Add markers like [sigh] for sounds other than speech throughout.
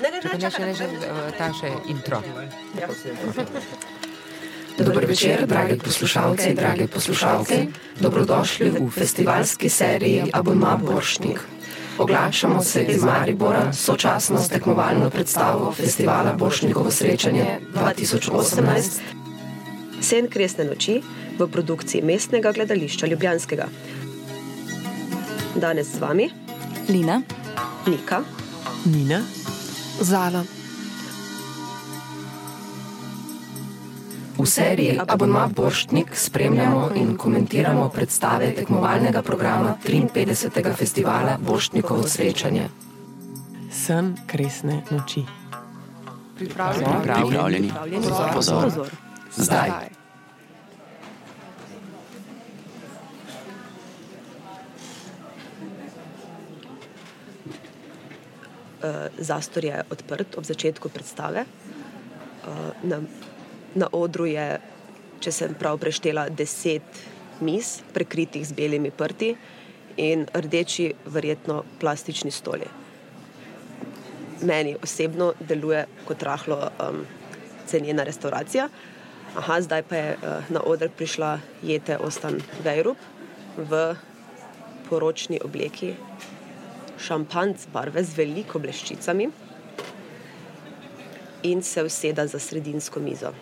Čakaj, ne, še, ne, še, ta še intro. Dober večer, dragi poslušalci in drage poslušalke. Dobrodošli v festivalski seriji Abonma Boršnik. Oglašamo se iz Maribora, sočasno s tekmovalno predstavo festivala Boršnikovo srečanje 2018. Sen kresne noči v produkciji mestnega gledališča Ljubljanskega. Danes z vami Lina, Nika, Nina, Zala. V seriji Abonma Borštnik spremljamo in komentiramo predstave tekmovalnega programa 53. festivala Borštnikovo srečanje. sen kresne noči. Pripravljeni. Pripravljeni. pozor. Pozor. Zdaj. Zastor je odprt ob začetku predstave. Uh, na, na odru je, če sem prav preštela, deset miz, prekritih z belimi prti in rdeči, verjetno plastični stoli. Meni osebno deluje kot rahlo um, cenjena restauracija. Aha, zdaj pa je uh, na oder prišla Jete Ostan Vejrup v poročni obleki, šampanc barve z veliko bleščicami in se useda za sredinsko mizo.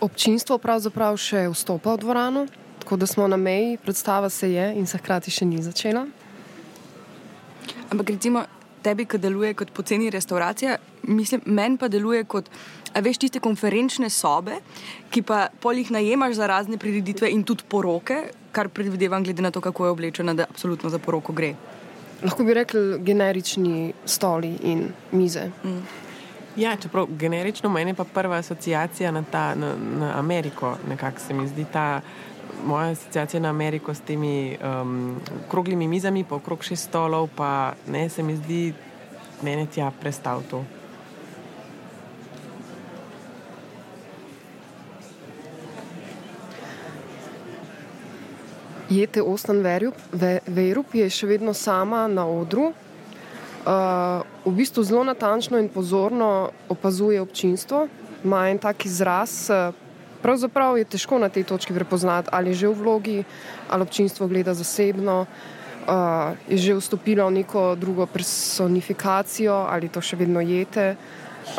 Občinstvo pravzaprav še vstopa v dvorano, tako da smo na meji, predstava se je in se hkrati še ni začela. Ampak recimo tebi, ki deluje kot poceni restauracija, mislim, meni pa deluje kot, a veš, tiste konferenčne sobe, ki pa jih najemaš za razne prireditve in tudi poroke, kar predvidevam, glede na to, kako je oblečena, da absolutno za poroko gre. Lahko bi rekli generični stoli in mize. Ja, čeprav generično meni pa prva asociacija na, ta, na, na Ameriko, nekako se mi zdi ta moja asociacija na Ameriko s temi um, kroglimi mizami, pa okrog šest stolov, pa ne se mi zdi meni tja prestav to. Jete Ostan Verjup, Ve- Vejrup je še vedno sama na odru. Uh, v bistvu zelo natančno in pozorno opazuje občinstvo, ima en tak izraz. uh, Pravzaprav je težko na tej točki prepoznati, ali je že v vlogi, ali občinstvo gleda zasebno, uh, je že vstopilo v neko drugo personifikacijo, ali to še vedno jete.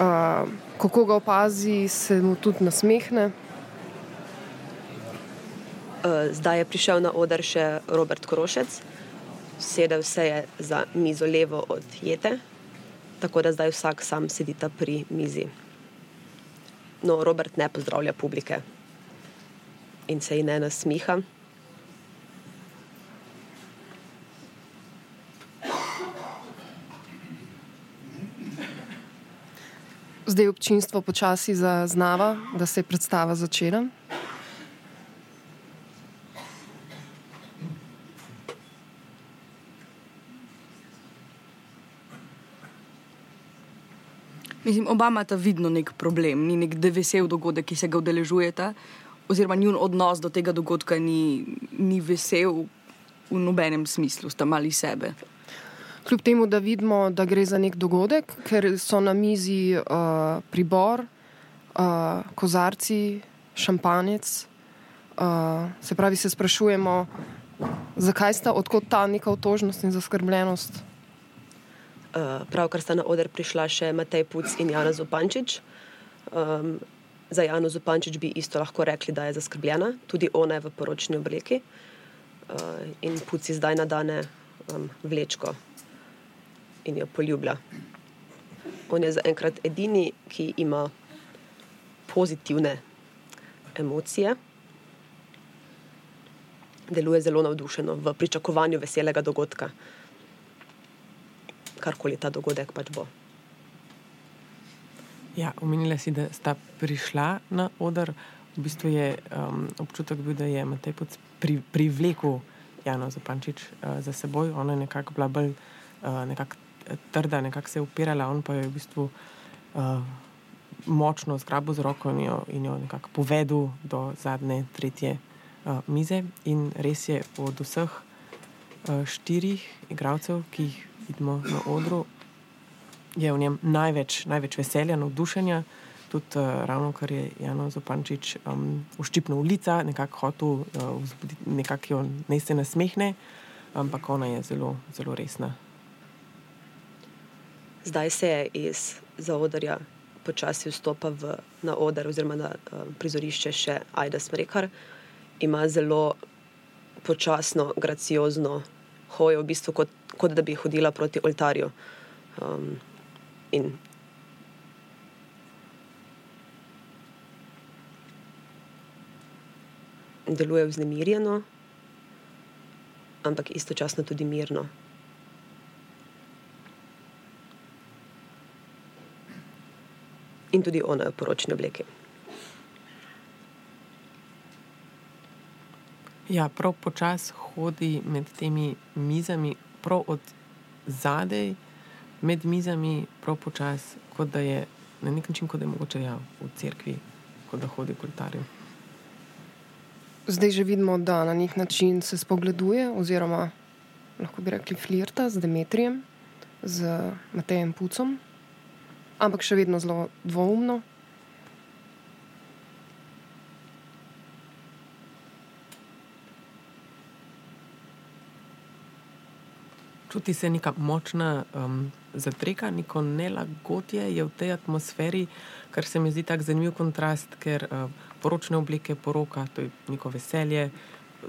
Uh, kako ga opazi, se mu tudi nasmehne. Uh, Zdaj je prišel na oder še Robert Korošec, sedel se je za mizo levo od Jete, tako da zdaj vsak sam sedita pri mizi. No, Robert ne pozdravlja publike in se ji ne nasmiha. Zdaj občinstvo počasi zaznava, da se je predstava začela. Mislim, oba imata vidno nek problem, ni nek vesel dogodek, ki se ga udeležujeta, oziroma njun odnos do tega dogodka ni, ni vesel v nobenem smislu, sta mali sebe. Kljub temu, da vidimo, da gre za nek dogodek, ker so na mizi uh, pribor, uh, kozarci, šampanjec. Uh, se pravi, se sprašujemo, zakaj sta odkot ta neka otožnost in zaskrbljenost. Uh, pravkar sta na oder prišla še Matej Puc in Jana Zupančič. Um, za Jano Zupančič bi isto lahko rekli, da je zaskrbljena, tudi ona je v poročni obleki. Uh, in Puc ji zdaj nadane um, vlečko in jo poljublja. On je zaenkrat edini, ki ima pozitivne emocije. Deluje zelo navdušeno v pričakovanju veselega dogodka karkoli ta dogodek pač bo. Ja, omenila si, da sta prišla na oder. V bistvu je um, občutek bil, da je Matej Puc pri, privlekel Jano Zapančič uh, za seboj. Ona je nekako bila bolj uh, nekak trda, nekako se je upirala, on pa je v bistvu uh, močno zgrabil z roko in jo, in jo nekako povedal do zadnje, tretje uh, mize. In res je od vseh uh, štirih igralcev, ki jih vidimo na odru, je v njem največ, največ veselja, navdušenja. Tudi uh, ravno, kar je Jan Zopančič um, uštipnil ulica, nekako hotel uh, vzbuditi, nekako jo ne se nasmehne, ampak ona je zelo, zelo resna. Zdaj se je iz zaodrja počasi vstopa v, na oder oziroma na uh, prizorišče še Aida Smrekar. Ima zelo počasno, graciozno hojo, v bistvu kot, kot da bi hodila proti oltarju. Um, in deluje vznemirjeno, ampak istočasno tudi mirno. In tudi ona je v poročni obleki. Ja, prav počasi hodi med temi mizami, prav od zadaj, med mizami, prav počasi, kot da je na nek način, kot da je mogoče ja, v cerkvi, kot da hodi k oltarju. Zdaj že vidimo, da na nek način se spogleduje, oziroma lahko bi rekli flirta z Demetrijem, z Matejem Pucom, ampak še vedno zelo dvoumno. Čuti se neka močna um, zatreka, neko nelagodje je v tej atmosferi, kar se mi zdi tako zanimiv kontrast, ker uh, poročne oblike, poroka, to je neko veselje.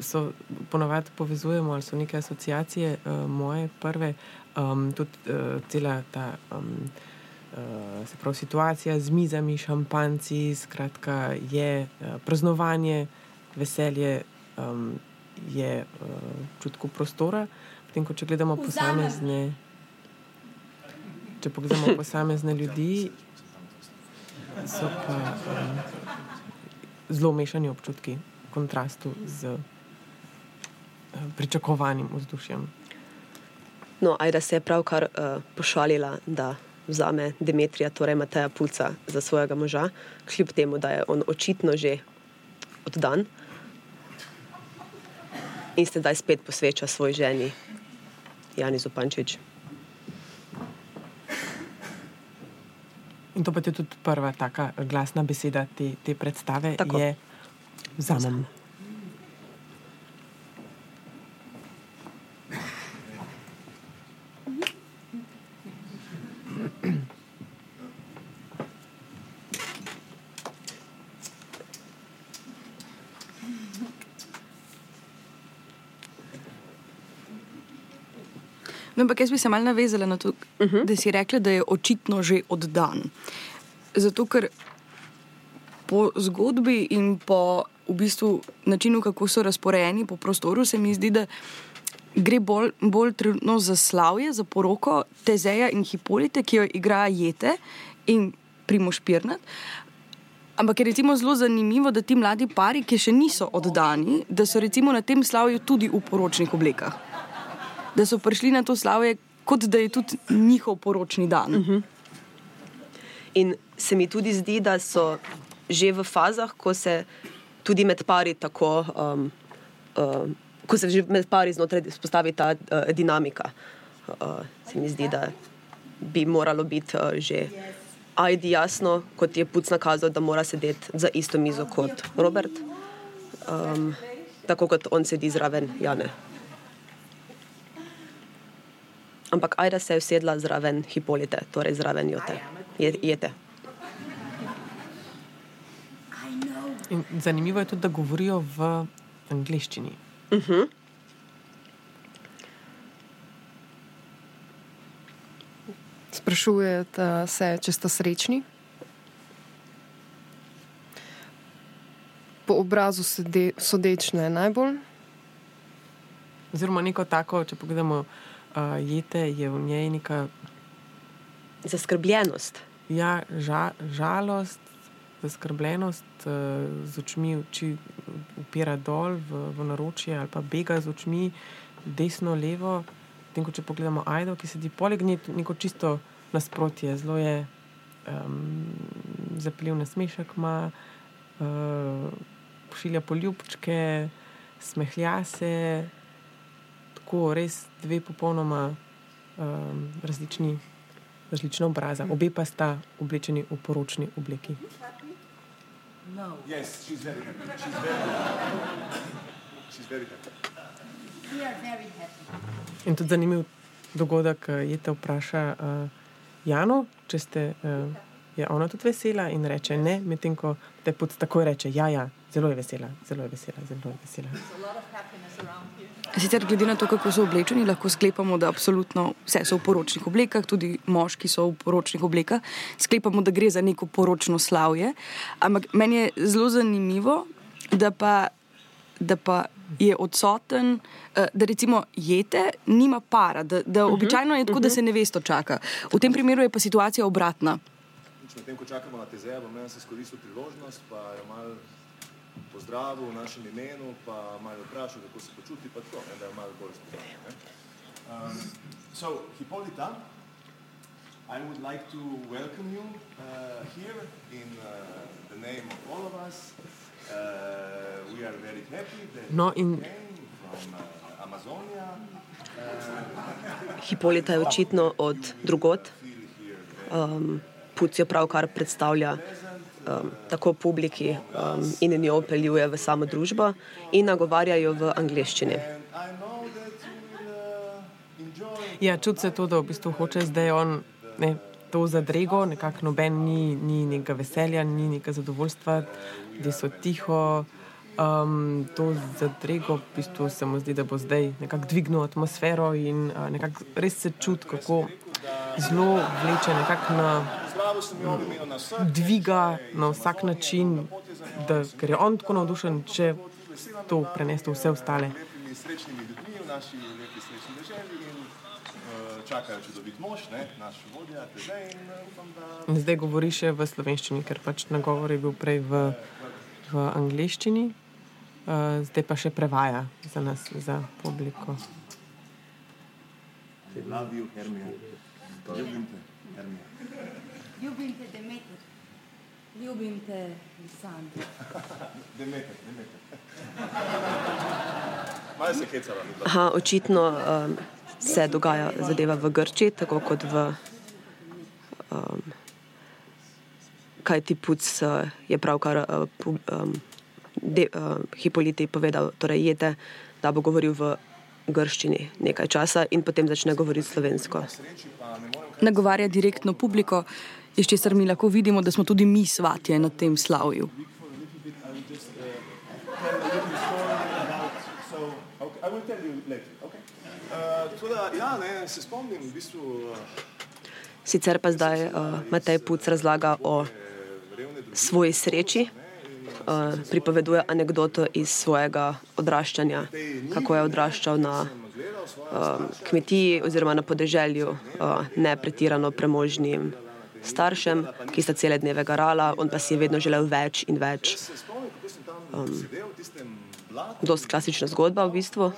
So ponovadi povezujemo ali so neke asociacije, uh, moje prve, um, tudi uh, cela ta um, uh, se pravi, situacija z mizami, šampanci, skratka, je uh, praznovanje, veselje, um, je uh, čutko prostora. Potem, ko če gledamo posamezne, če pogledamo posamezne ljudi, so pa um, zelo mešani občutki v kontrastu z um, pričakovanim vzdušjem. No, Ajda se je pravkar uh, pošalila, da vzame Demetrija, torej Mateja Pulca, za svojega moža, kljub temu, da je on očitno že oddan in se zdaj spet posveča svoj ženi, Jani Zupančič. In to pa je tudi prva taka glasna beseda te, te predstave, Tako. je vzamem. No, ampak jaz bi se mal navezala na to, uh -huh. da si rekla, da je očitno že oddan. Zato, ker po zgodbi in po v bistvu načinu, kako so razporejeni po prostoru, se mi zdi, da gre bolj, bolj trenutno za slavje, za poroko Tezeja in Hipolite, ki jo igra Jete in Primoš Pirnat. Ampak je recimo zelo zanimivo, da ti mladi pari, ki še niso oddani, da so recimo na tem slavju tudi v poročnih oblekah. Da so prišli na to slavje, kot da je tudi njihov poročni dan. Uh -huh. In se mi tudi zdi, da so že v fazah, ko se tudi med pari tako, um, um, ko se že med pari znotraj vzpostavi ta uh, dinamika. Uh, se mi zdi, da bi moralo biti uh, že ajdi jasno, kot je Puc nakazal, da mora sedeti za isto mizo kot Robert, um, tako kot on sedi zraven Jane. Ampak Ajda se je usedla zraven Hipolite, torej zraven Jote. Je, jete. In zanimivo je tudi, da govorijo v angleščini. Uh -huh. Sprašujete se, če ste srečni? Po obrazu sodeč ne najbolj. Oziroma, neko tako, če pogledamo, uh, jete je v njej neka Zaskrbljenost. ja, ža, žalost, zaskrbljenost, uh, z očmi oči upira dol v, v naročje ali pa bega z očmi desno, levo. Tem, ko če pogledamo Aido, ki sedi poleg nje, neko čisto nasprotje, zelo je um, zapeljiv nasmešek, ima uh, pošilja poljubčke, smehlja se, tako res dve popolnoma um, različni različna obraza. Obe pa sta oblečeni v poročni obleki. Yes, she's very happy. She's very happy. She's very happy. Very happy. In tudi zanimiv dogodek eh, je, da vpraša uh, Jano, če ste, uh, je ona tudi vesela in reče ne, medtem ko te pod takoj reče, ja, ja, zelo je vesela, zelo je vesela, zelo je vesela. Sicer, glede na to, kako so oblečeni, lahko sklepamo, da absolutno vse so v poročnih oblekah, tudi moški so v poročnih oblekah. Sklepamo, da gre za neko poročno slavje. Ampak meni je zelo zanimivo, da pa, da pa je odsoten, eh, da recimo jete, nima para, da, da običajno je tako, da se nevesto čaka. V tem primeru je pa situacija obratna. Nič Medtem ko čakamo na Tezeja, bom jaz izkoristil priložnost, pa jo malo pozdravil v našem imenu, pa malo vprašal, kako se počuti, pa tako, ne, da jo malo bolj spoznam. ne. Um, so, Hippolyta, I would like to welcome you uh, here in uh, the name of all of us. Uh, we are very happy that No, you in- came from uh, Amazonia. [laughs] Hipolita je očitno od drugot. Um, Puc jo pravkar predstavlja um, tako publiki um, in njo peljuje v samo družbo in nagovarja jo v angleščini. Ja, čuti se to, da v bistvu hoče zdaj on ne, to zadrego, nekako noben ni, ni nekega veselja, ni nekega zadovoljstva, da so tiho. Um, to zadrego v bistvu se mu zdi, da bo zdaj nekako dvignil atmosfero in uh, nekako res se čuti, kako zelo vleče nekako na Dviga na vsak način, da ker je on tako navdušen, če to preneste vse ostale. srečnimi ljudmi v naši lepi srečni državi in uh, čakajo čudovit mož, ne, naš vodja, Tezej in uh, upam, da In zdaj govori še v slovenščini, ker pač nagovor je bil prej v, v angleščini, uh, zdaj pa še prevaja za nas, za publiko. love you, Hermija. Ljubim te, Hermija. Ljubim te, Demeter. Ljubim te, Lisandro. [laughs] Demeter, Demeter. Malo se hecala. midva. Aha, očitno um, se dogaja zadeva v Grčiji, tako kot v. Um, kaj ti puc uh, je pravkar uh, um, de, uh, Hipoliti povedal, torej jete, da bo govoril v grščini nekaj časa in potem začne govoriti slovensko. Nagovarja direktno publiko, iz česar mi lahko vidimo, da smo tudi mi svatje na tem slavju. Sicer pa zdaj uh, Matej Puc razlaga o svoji sreči, uh, pripoveduje anegdoto iz svojega odraščanja, kako je odraščal na uh, kmetiji oziroma na podeželju uh, ne pretirano premožnim staršem, ki sta cele dneve garala, on pa si je vedno želel več in več. um, sedel v tistem blatu, Dost klasična zgodba v bistvu.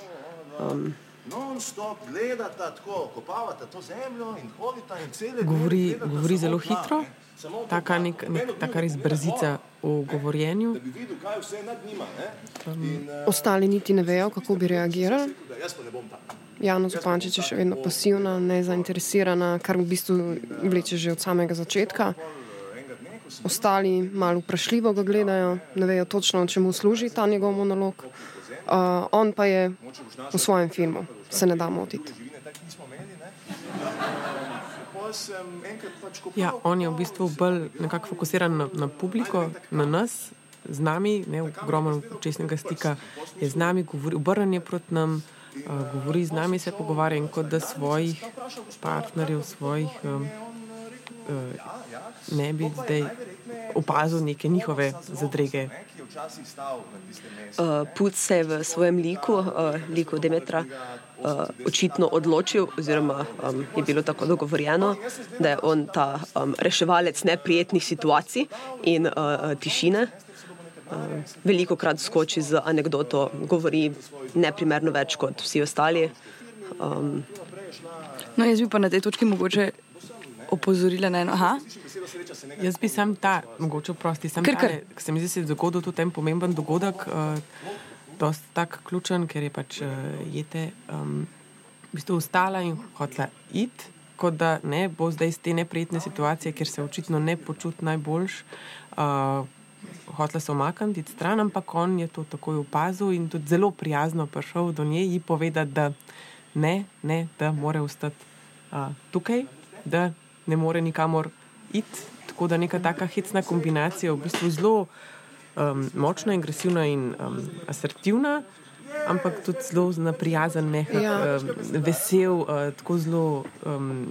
non-stop gledata tako, kopavata to zemljo in hodita in cele Govori, govori zelo hitro, taka, nek, nek, taka res brzica v govorjenju. Da bi videl, kaj vse je nad njima. Ne? In, uh, Ostali niti ne vejo, kako bi reagirali. jaz pa ne bom tam. Jana Zupančič je še vedno pasivna, nezainteresirana, kar v bistvu vleče že od samega začetka. Ostali malo vprašljivo ga gledajo, ne vejo točno, čemu služi ta njegov monolog. Uh, on pa je v svojem filmu, se ne da motiti. Ja, on je v bistvu bolj nekako fokusiran na, na publiko, na nas, z nami, ne ogromno čestnega stika je z nami, govori, obrnjen je proti nam, uh, govori z nami, se pogovarja in kot da svojih partnerjev, svojih um, uh, ne bi zdaj opazil neke njihove zadrege. Uh, Puc se je v svojem liku, uh, liku Demetra, uh, očitno odločil, oziroma um, je bilo tako dogovorjeno, da je on ta um, reševalec neprijetnih situacij in uh, tišine. Uh, veliko krat skoči z anegdoto, govori neprimerno več kot vsi ostali. Um, No, jaz bi pa na tej točki mogoče opozorila na eno. Aha, Jaz bi sam ta, mogoče prosti, sam Kar, kar. ki se mi zdi, da se je dogodil tudi en pomemben dogodek, uh, dosti tak ključen, ker je pač uh, jete um, v bistvu ustala in hotla iti kot da ne, bo zdaj iz te neprijetne situacije, ker se očitno ne počuti najboljš, uh, hotela se omakniti stran, ampak on je to takoj opazil in tudi zelo prijazno prišel do nje in povedati, da ne, ne, da mora ostati uh, tukaj, da ne more nikamor iti. Tako da neka taka hecna kombinacija, v bistvu zelo um, močna, agresivna in um, asertivna, ampak tudi zelo naprijazen, mehak, Ja. um, vesel, uh, tako zelo um,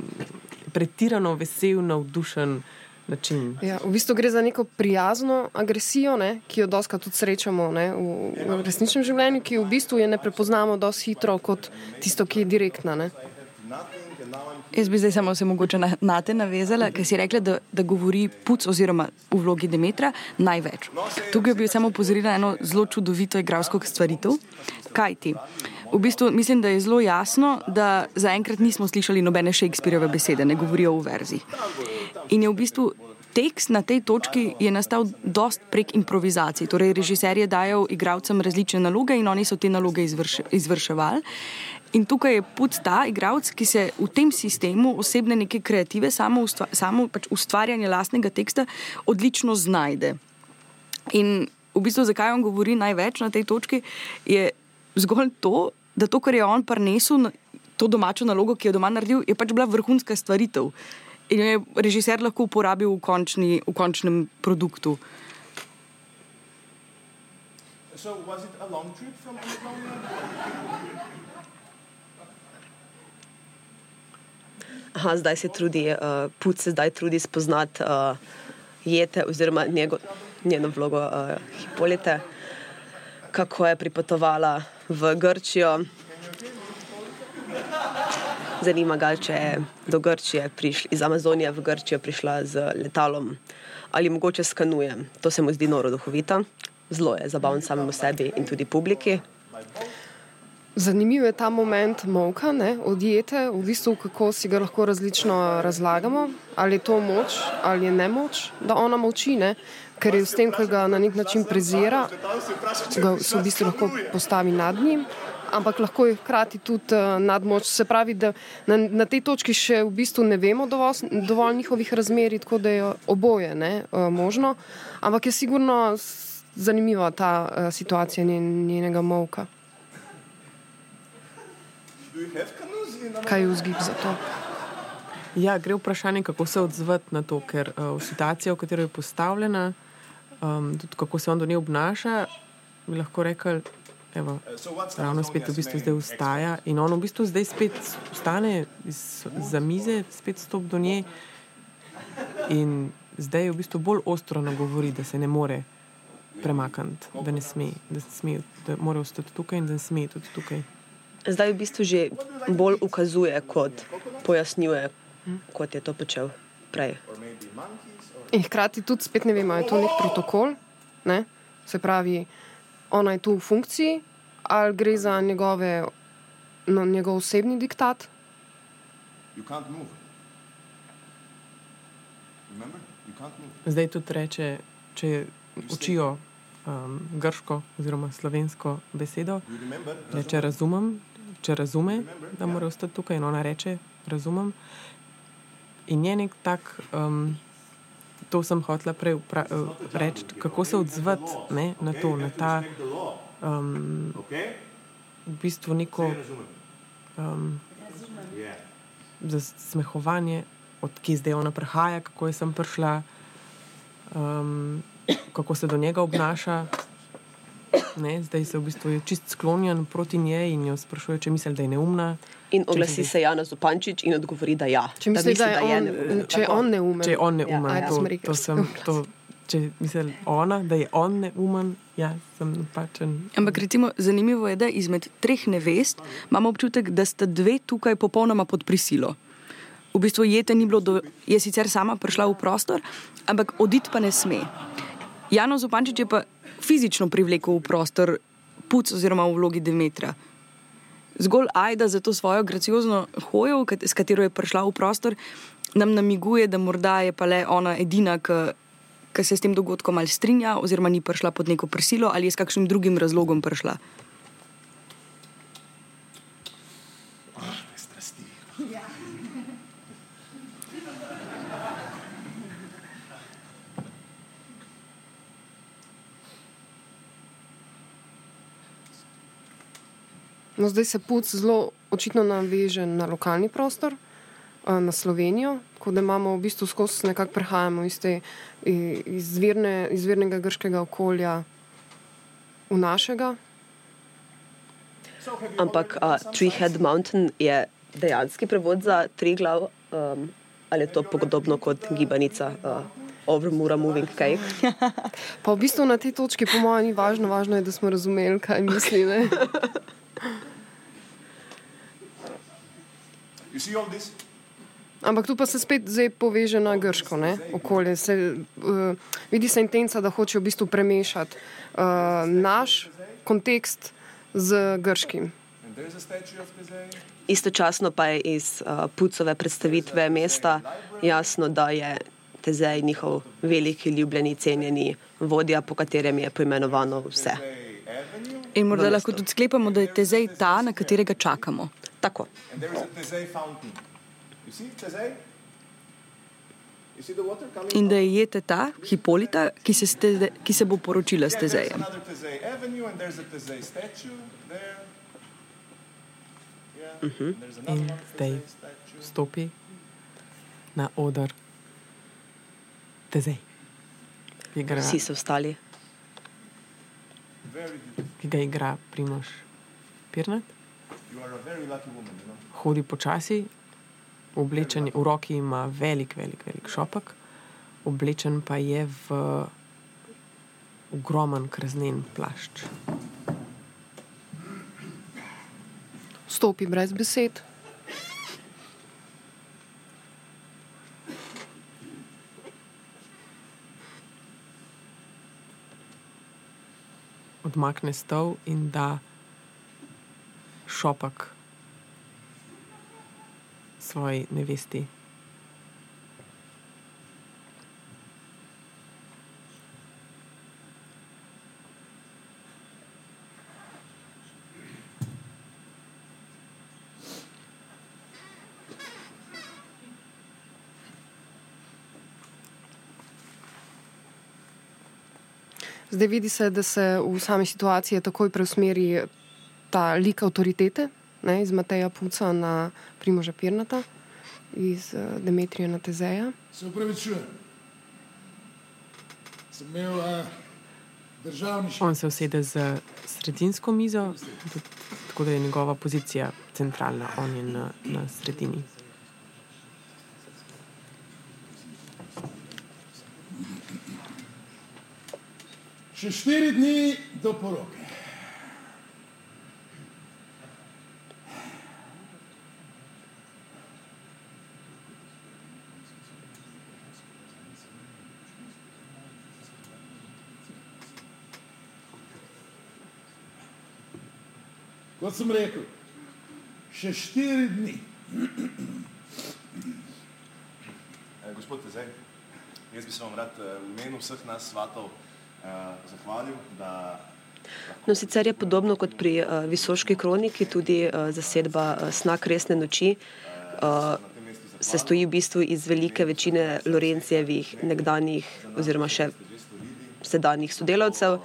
pretirano vesel, navdušen način. Ja, v bistvu gre za neko prijazno agresijo, ne, ki jo doska tudi srečamo ne, v, v resničnem življenju, ki v bistvu je ne prepoznamo dosti hitro kot tisto, ki je direktna. Ne. Jaz bi zdaj samo se mogoče na, na te navezala, ker si rekla, da, da govori puc oziroma v vlogi Demetra največ. Tukaj bi samo opozorila na eno zelo čudovito igralsko stvaritev. Kaj ti? V bistvu mislim, da je zelo jasno, da zaenkrat nismo slišali nobene Shakespeareove besede, ne govorijo v verzih. In je v bistvu tekst na tej točki je nastal dost prek improvizacij. Torej, režiser je dajal igralcem različne naloge in oni so te naloge izvrš, izvrševali. In tukaj je put ta igralec, ki se v tem sistemu osebne neke kreative, samo, ustva, samo pač ustvarjanje lastnega teksta odlično znajde. In v bistvu, zakaj on govori največ na tej točki, je zgolj to, da to, kar je on prinesel, to domačo nalogo, ki je doma naredil, je pač bila vrhunska stvaritev. In jo je režiser lahko uporabil v, končni, v končnem produktu. So was it a long trip from Amazonia? Aha, zdaj se trudi, uh, put se zdaj trudi spoznati uh, jete oziroma njego, njeno vlogo uh, Hipolite, kako je pripotovala v Grčijo. Zanima ga, če je do Grčije prišla, iz Amazonije v Grčijo prišla z letalom ali mogoče s kanujem. To se mu zdi noro duhovito, zelo je zabaven samemu sebi in tudi publiki. Zanimiv je ta moment molka, ne, odjete, v bistvu kako si ga lahko različno razlagamo, ali je to moč ali je nemoč, da ona molči, ne, ker je s tem, ker ga na nek način prezira, ga se v bistvu lahko postavi nad njim, ampak lahko je hkrati tudi uh, nadmoč. Se pravi, da na, na tej točki še v bistvu ne vemo dovolj, dovolj njihovih razmerij, tako da je oboje ne, uh, možno, ampak je sigurno zanimiva ta uh, situacija njen, njenega molka. Do you have canoes in Amazonia? Kaj je vzgib za to? Ja, gre vprašanje, kako se odzvati na to, ker uh, v situaciji, v kateri je postavljena, um, tudi kako se on do nje obnaša, bi lahko rekel, evo, ravno spet v bistvu zdaj vstaja in on v bistvu zdaj spet vstane iz, za mize, spet stop do nje in zdaj v bistvu bolj ostro nagovori, da se ne more premakniti, da ne sme, da, sme, da mora ostati tukaj in da ne sme tudi tukaj. Zdaj v bistvu že bolj ukazuje, kot pojasnjuje, kot je to počel prej. In hkrati tudi, spet ne vemo, je to nek protokol, ne? se pravi, ona je tu v funkciji, ali gre za njegove, no, njegov osebni diktat. Zdaj tudi reče, če učijo um, grško oziroma slovensko besedo, remember? reče razumem, če razume, da mora ostati tukaj in ona reče razumem. In je nek tak, um, to sem hotela prej eh, reči, kako se odzvati ne, na to, na ta um, v bistvu neko um, zasmehovanje, odkje zdaj ona prihaja, kako je sem prišla, um, kako se do njega obnaša. Ne, zdaj se v bistvu je čist sklonjen proti njej in jo sprašuje, če misli, da je neumna. In oglasi misli- se Jana Zupančič in odgovori, da ja. Če misli, da, misli, je on, neumen. če je on neumen. Če je on neumen, Ja, ja, ja. to, Sem rekla, to sem. To, če misli ona, da je on neumen, ja, sem napačen. Ampak recimo, zanimivo je, da izmed treh nevest imamo občutek, da sta dve tukaj popolnoma pod prisilo. V bistvu jete ni bilo, do, je sicer sama prišla v prostor, ampak oditi pa ne sme. Jano Zupančič je pa fizično privlekel v prostor puc oziroma v vlogi Demetra. Zgolj Aida za to svojo graciozno hojo, s katero je prišla v prostor, nam namiguje, da morda je pa le ona edina, ki ki se s tem dogodkom ali strinja, oziroma ni prišla pod neko prisilo, ali je s kakšnim drugim razlogom prišla. No, zdaj se puc zelo očitno naveže na lokalni prostor, eh, na Slovenijo, kot da imamo v bistvu skozi nekako prehajamo iz te izvirne, izvirnega grškega okolja v našega. Ampak uh, Tree Head Mountain je dejanski prevod za tri glav, um, ali je to podobno kot gibanica uh, Over Mura Moving Cake? [laughs] Pa v bistvu na tej točki, po mojem, ni važno, važno je, da smo razumeli, kaj misli. Ne? [laughs] You see all this? Ampak tu pa se spet zdaj poveže na grško ne? okolje. Se, uh, vidi se intenca, da hočejo v bistvu premešati uh, naš kontekst z grškim. Istočasno pa je iz uh, Pucove predstavitve mesta jasno, da je Tezej njihov veliki, ljubljeni, cenjeni vodja, po katerem je poimenovano vse. In morda lahko tudi sklepamo, da je Tezej ta, na katerega čakamo. Tako. In da je jete ta, Hipolita, ki se, ste, ki se bo poročila s Tezejem. and There's another In zdaj stopi na oder Tezej, Vsi so vstali. Ki ga igra Primoš Pirnat. Hodi počasi, oblečen, v roki ima velik, velik, velik šopek, oblečen pa je v ogromen krznen plašč. Stopi brez besed. Odmakne stol in da šopek svoji nevesti. Zdaj vidi se, da se v sami situaciji takoj preusmeri ta lik avtoritete ne, iz Mateja Puca na Primoža Pirnata, iz uh, Demetrija na Tezeja. Se upravičujem. Sem imel uh, državni šef. On se usede z sredinsko mizo, tako da je njegova pozicija centralna, on je na, na sredini. Še štiri dni do poroke. Kot sem rekel, še štiri dni. Eh, Gospod Tezej, jaz bi se vam rad eh, v imenu vseh nas svatov zahvalil, da No, sicer je podobno kot pri uh, Visoški kroniki, tudi uh, zasedba uh, Snak resne noči. Uh, se stoji v bistvu iz velike večine Lorencijevih nekdanjih oziroma še sedanjih sodelavcev.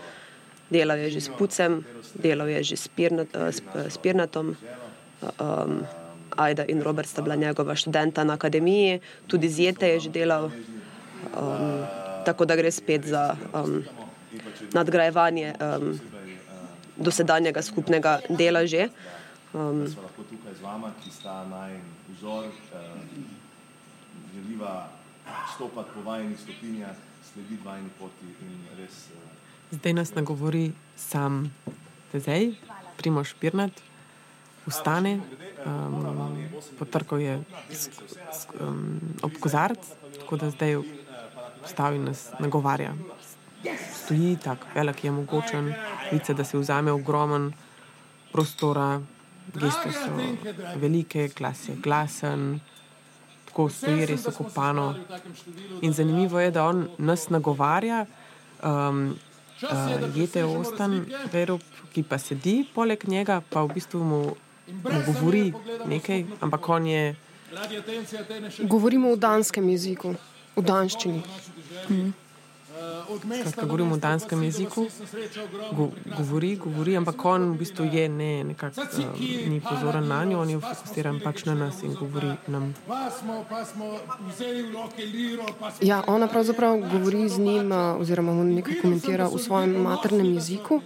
Delal je že s Pucem, delal je že s, Pirnat, uh, s, uh, s Pirnatom. Um, Ajda in Robert sta bila njegova študenta na akademiji, tudi z Jete je že delal. Um, tako da gre spet za um, nadgrajevanje um, dosedanjega skupnega dela že. Um, smo lahko tukaj z vama, ki sta naj vzor, eh, želiva stopati po vajnih stopinjah, slediti vajni poti in res eh, Zdaj nas nagovori sam Tezej, Primoš Pirnat, vstane, um, potrkal je s, s, um, ob kozarc, tako da zdaj vstavi nas nagovarja. Stoji tako, velik je mogočen, vice, da se vzame ogromen prostora, geste so velike, glas je glasen, tako stoji res okopano. In zanimivo je, da on nas nagovarja, um, uh, jete ostan, verup, ki pa sedi poleg njega, pa v bistvu mu, mu govori nekaj, ampak on je Govorimo v danskem jeziku, v danščini. mesta. Skratka, govorimo v danskem jeziku, go, govori, govori, ampak on v bistvu je ne, nekako um, ni pozoren na njo, on je fokusiran pač na nas in govori nam. Ja, ona pravzaprav govori z njim, a, oziroma mu nekaj komentira v svojem maternem jeziku.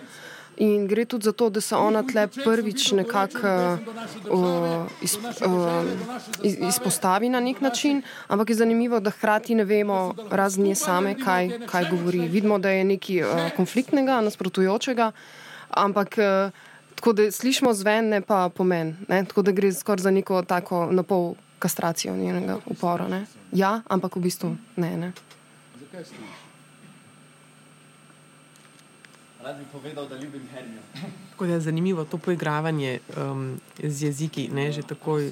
In gre tudi za to, da se ona tle prvič nekako uh, iz, uh, iz, izpostavi na nek način, ampak je zanimivo, da hkrati ne vemo, razen nje same, kaj, kaj govori. Vidimo, da je nekaj uh, konfliktnega, nasprotujočega, ampak uh, tako da slišimo zven, ne pa pomen. Ne? Tako da gre skoraj za neko tako napol kastracijo njenega upora. Ne? Ja, ampak v bistvu ne. ne. Rad bi povedal, da ljubim Hermijo. Tako da je zanimivo to poigravanje um, z jeziki. Ne, že takoj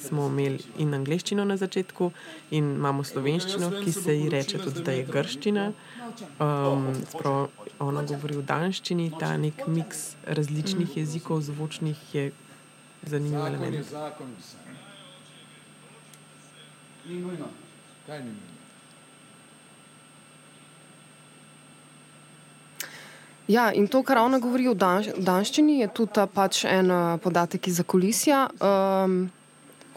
smo imeli in angliščino na začetku, in imamo slovenščino, ki se ji reče tudi, da je grščina. Um, sprav, ona govori v danščini, ta nek miks različnih jezikov, zvočnih je zanimiv element. Ni nujno. Kaj ni nujno? Ja, in to, kar ona govori o danš, danščini, je tudi ta pač en uh, podatek iz zakulisja. Um,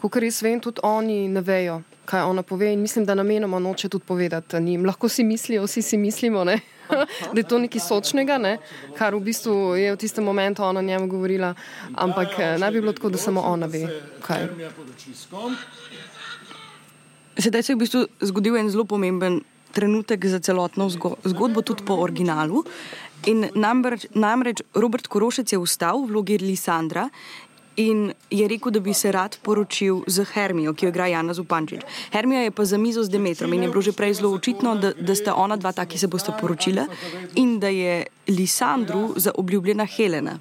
Kot jaz vem, tudi oni ne vejo, kaj ona pove, in mislim, da namenoma noče tudi povedati njim. Lahko si mislijo, vsi si mislimo, ne? [laughs] da je to nekaj sočnega, ne? kar v bistvu je v tistem momentu ona njemu govorila, ampak eh, naj bi bilo tako, da samo ona ve, kaj. Kom. Sedaj se je v bistvu zgodil en zelo pomemben trenutek za celotno zgo zgodbo, tudi po originalu. In namreč, namreč Robert Korošec je vstal v vlogi Lisandra in je rekel, da bi se rad poročil z Hermijo, ki jo igra Jana Zupančič. Hermija je pa za mizo z Demetrom in je bilo že prej zelo očitno, da, da sta ona dva ta, ki se bosta poročila in da je Lisandru zaobljubljena Helena.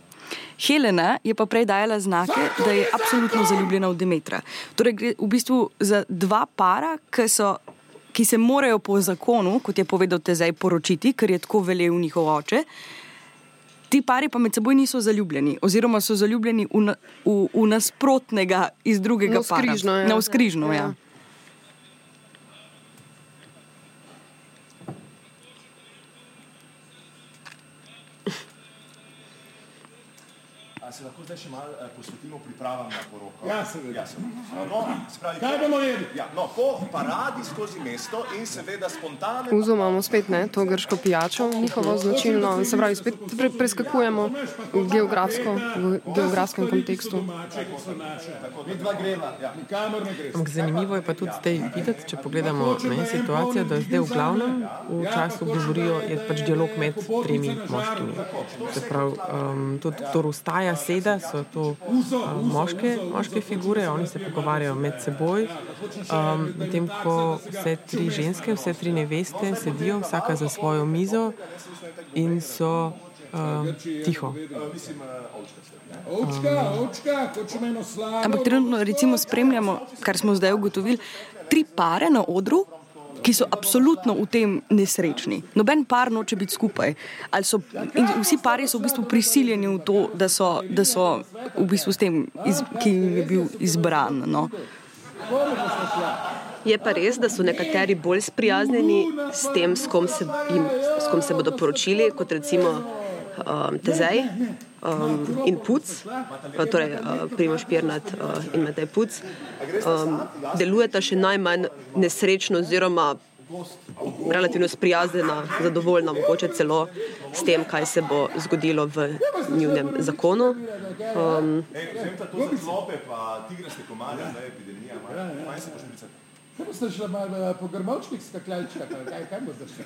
Helena je pa prej dajala znake, da je absolutno zaljubljena v Demetra. Torej, gre v bistvu za dva para, ki, so, ki se morajo po zakonu, kot je povedal Tezej, poročiti, ker je tako velel njihov oče. Ti pari pa med seboj niso zaljubljeni, oziroma so zaljubljeni v, na- v, v nasprotnega iz drugega para. Navzkrižno, ja. Navzkrižno, ja. Ja. A se lahko zdaj še malo eh, posvetimo pripravam na poroko? Ja, seveda. Ja, seveda. No, se pravi, Kaj bomo jedli? Ja, no, po paradi skozi mesto in seveda spontane. Uzo imamo spet ne, to grško pijačo, njihovo značilno, se pravi, spet pre, preskakujemo geografsko, v geografskem kontekstu. Ja. Ampak zanimivo je pa tudi zdaj videti, če pogledamo ne, situacijo, da zdaj v glavnem v času govorijo, je pač dialog med tremi moškimi. Se pravi, um, tudi to ustaja, seda, so to um, moške, moške figure, oni se pogovarjajo med seboj, um, medtem ko vse tri ženske, vse tri neveste sedijo vsaka za svojo mizo in so um, tiho. Slabo. Ampak trenutno recimo spremljamo, kar smo zdaj ugotovili, tri pare na odru, ki so absolutno v tem nesrečni. Noben par noče biti skupaj. Ali So, vsi pari so v bistvu prisiljeni v to, da so, da so v bistvu s tem, iz, ki jim je bil izbran. No. Je pa res, da so nekateri bolj sprijaznjeni s tem, s kom se, jim, s kom se bodo poročili, kot recimo um, Tezej um, in Puc, uh, torej uh, Primoš Pirnat uh, in Matej Puc. Um, delujeta še najmanj nesrečno oziroma relativno sprijaznjena, zadovoljna, mogoče celo s tem, kaj se bo zgodilo v njunem zakonu. Um, zdaj. Kaj boste šli po grmovčkih skakljalčkah? ali Kaj, kaj boste šli?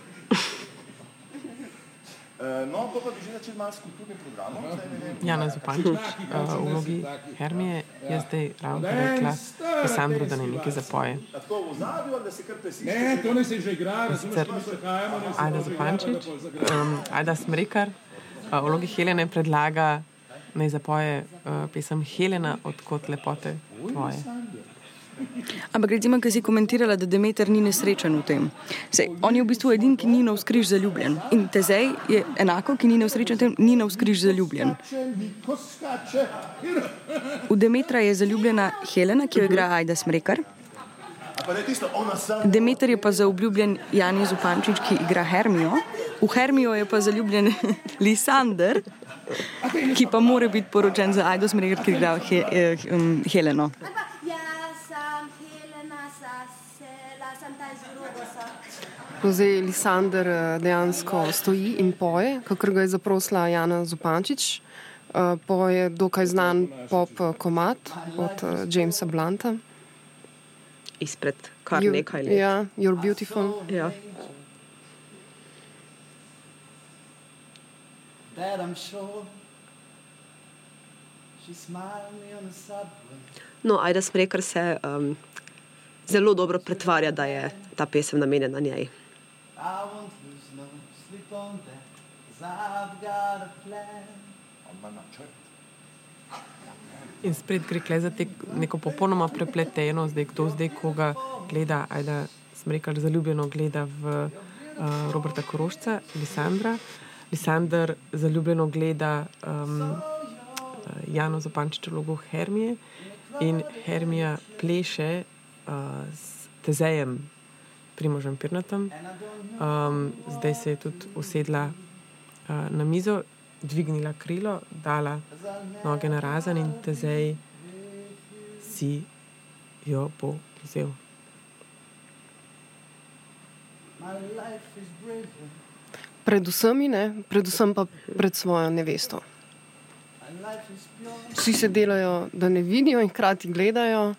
Eh, No, pa pa bi že začeli malo s kulturnim programom. Ne. Jana Zupančič uh, v vlogi Hermije je zdaj ravno rekla da ne nekaj zapoje. Ozadju, ali da se kar pesiš? Ne, to ne se že igra, Sicer mi se hajamo, ne Ajda Zupančič, um, Ajda Smrekar uh, v vlogi Helene predlaga naj zapoje uh, pesem Helena, odkot lepote tvoje. Ampak, recimo, ki si komentirala, da Demeter ni nesrečen v tem. Sej, on je v bistvu edini, ki ni na vzkriž zaljubljen. In Tezej je enako, ki ni nesrečen, tem, ni na vzkriž zaljubljen. V Demetra je zaljubljena Helena, ki jo igra Aida Smrekar. Demeter je pa zaupljubljen Jani Zupančič, ki igra Hermijo. V Hermijo je pa zaljubljen [laughs] Lisander, ki pa mora biti poročen za Aido Smrekar, ki igra he, eh, Heleno. No, Zdaj Lisander eh, dejansko stoji in poje, kakor ga je zaprosila Jana Zupančič. Eh, Poje dokaj znan pop eh, komat od Jamesa Blanta. Izpred kar You- nekaj let. Ja, You're Beautiful. Ja. That I'm sure. No, Aida Smrekar se um, zelo dobro pretvarja, da je ta pesem namenjena njej. I won't lose no sleep on that. Cause I've got a plan. In spet gre kle za te, neko popolnoma prepleteno, zdaj kdo zdaj koga gleda, ajda smrekar zaljubljeno gleda v uh, Roberta Korošca, Lisandra. Lisander zaljubljeno gleda um, Jano Zapančič vlogo Hermije in Hermija pleše uh, s Tezejem, Primožem Pirnatom. Um, zdaj se je tudi usedla uh, na mizo, dvignila krilo, dala noge na razen in Tezej si jo bo vzel. Predvsem, in ne, predvsem pa pred svojo nevesto. Vsi se delajo, da ne vidijo in hkrati gledajo.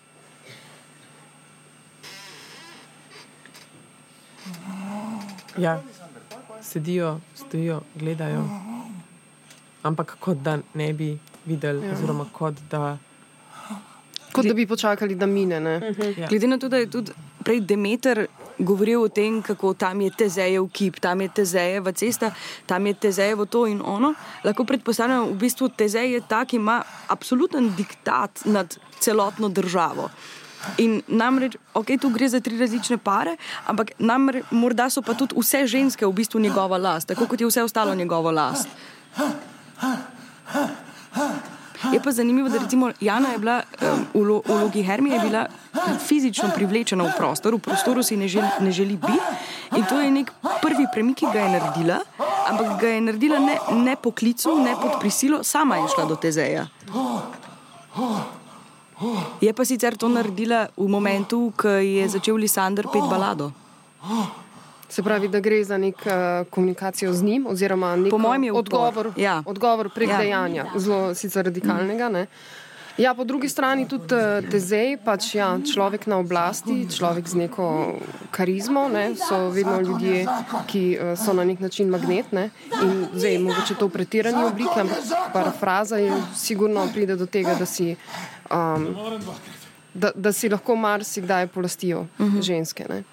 Ja, sedijo, stojijo, gledajo, ampak kot da ne bi videli, ja. oziroma kot da. Kot da bi počakali, da mine. Ne? Ja. Glede na to, da je tudi prej Demeter govoril o tem, kako tam je tezejev kip, tam je tezejeva cesta, tam je tezejevo to in ono, lahko predpostavljamo, v bistvu tezej je ta, ki ima absoluten diktat nad celotno državo. In namreč, ok, tu gre za tri različne pare, ampak namreč, morda so pa tudi vse ženske v bistvu njegova last, tako kot je vse ostalo njegova last. Je pa zanimivo, da recimo Jana je bila um, v lo- v vlogi Hermije je bila fizično privlečena v prostor, v prostoru si ne želi, ne želi biti in to je nek prvi premik, ki ga je naredila, ampak ga je naredila ne, ne po klicu, ne pod prisilo, sama je šla do Tezeja. Je pa sicer to naredila v momentu, ko je začel Lisander pet balado. Se pravi, da gre za neko uh, komunikacijo z njim, oziroma nek upor. odgovor, Ja. odgovor prek Ja. ja. dejanja, zelo sicer radikalnega. Ne? Ja, po drugi strani tudi uh, Tezej, pač ja, človek na oblasti, človek z neko karizmo, ne, so vedno ljudje, ki uh, so na nek način magnetne. In zdaj, mogoče to v pretirani obliki, ampak parafraza je sigurno pride do tega, da si, um, da, da si lahko marsikdaj polastijo uh -huh. ženske. Ne.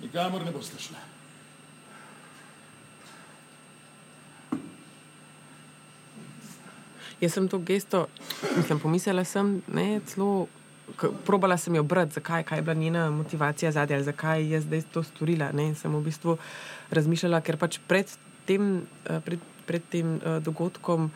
Nikamor ne boste šli. Jaz sem to gesto, mislim, pomislila sem, ne, celo, k- probala sem jo brati, zakaj, kaj je bila njena motivacija zadnja, ali zakaj je zdaj to storila. Ne, sem v bistvu razmišljala, ker pač pred tem, eh, pred, pred tem eh, dogodkom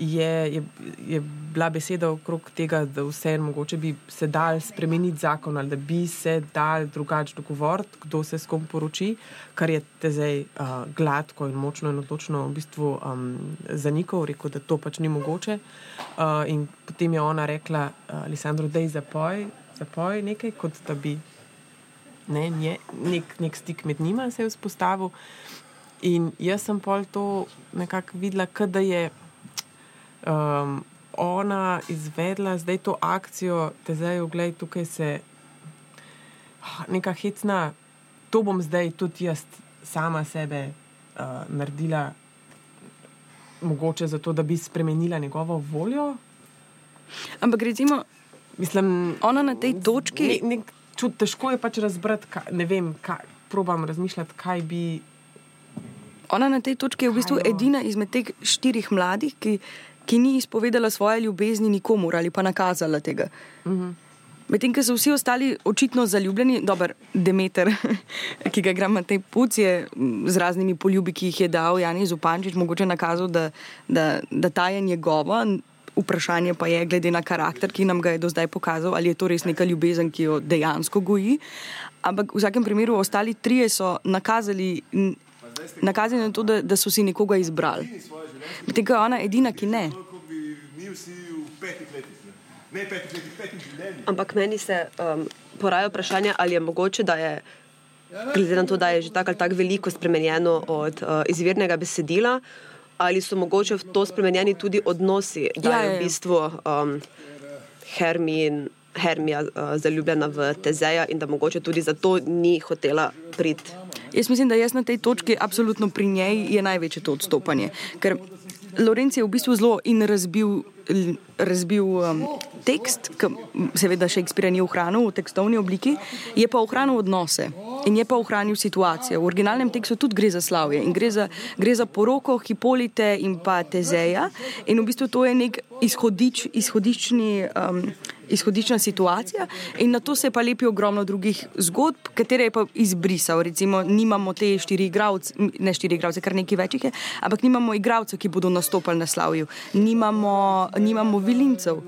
je, je, je bila beseda okrog tega, da vse mogoče bi se dal spremeniti zakon ali da bi se dal drugače dogovoriti, kdo se s kom poroči, kar je te zdaj uh, gladko in močno in odločno v bistvu um, zanikal, rekel, da to pač ni mogoče. Uh, in potem je ona rekla, uh, Lisandro, da je zapoj, zapoj nekaj, kot da bi ne, nje, nek, nek stik med njima se je vzpostavil. In jaz sem pol to nekako videla, da je um, ona izvedla zdaj to akcijo, te zdaj, oglej, tukaj se ah, neka hecna, to bom zdaj tudi jaz sama sebe uh, naredila, mogoče zato, da bi spremenila njegovo voljo. Ampak recimo, Mislim, ona na tej točki. ne, nek, čut, težko je pač razbrati, kaj, ne vem, kaj, probam razmišljati, kaj bi. Ona na tej točki je v bistvu edina izmed teh štirih mladih, ki, ki ni izpovedala svoje ljubezni nikomur ali pa nakazala tega. Medtem, ko so vsi ostali očitno zaljubljeni, dober Demeter, [laughs] ki ga igra Matej Puc, je mm, z raznimi poljubi, ki jih je dal Jani Zupančič, mogoče nakazal, da, da, da ta je njegova. Vprašanje pa je, glede na karakter, ki nam ga je do zdaj pokazal, ali je to res neka ljubezen, ki jo dejansko goji. Ampak v vsakem primeru ostali trije so nakazali, n- nakazali na to, da, da so si nekoga izbrali. Medtem ko je ona edina, ki ne. Ampak meni se um, poraja vprašanje, ali je mogoče, da je, glede na to, da je že tako ali tako veliko spremenjeno od uh, izvirnega besedila, ali so mogoče v to spremenjeni tudi odnosi, da Ja, je ja, v ja. bistvu um, Hermin. Hermija uh, zaljubljena v Tezeja in da mogoče tudi zato ni hotela priti. Jaz mislim, da jaz na tej točki, absolutno pri njej, je največje to odstopanje. Ker Lorenz je v bistvu zelo in razbil, razbil um, tekst, ki seveda Shakespeare ni ohranil v tekstovni obliki, je pa ohranil odnose in je pa ohranil situacije. V originalnem tekstu tudi gre za slavje in gre za, gre za poroko Hipolite in pa Tezeja. In v bistvu to je nek izhodič, izhodični. Um, izhodična situacija, in na to se pa lepi ogromno drugih zgodb, katere je pa izbrisal. Recimo, nimamo te štiri igralce, ne štiri igralce, kar nekaj več jih je, ampak nimamo igralcev, ki bodo nastopali na slavju, nimamo, nimamo vilincev,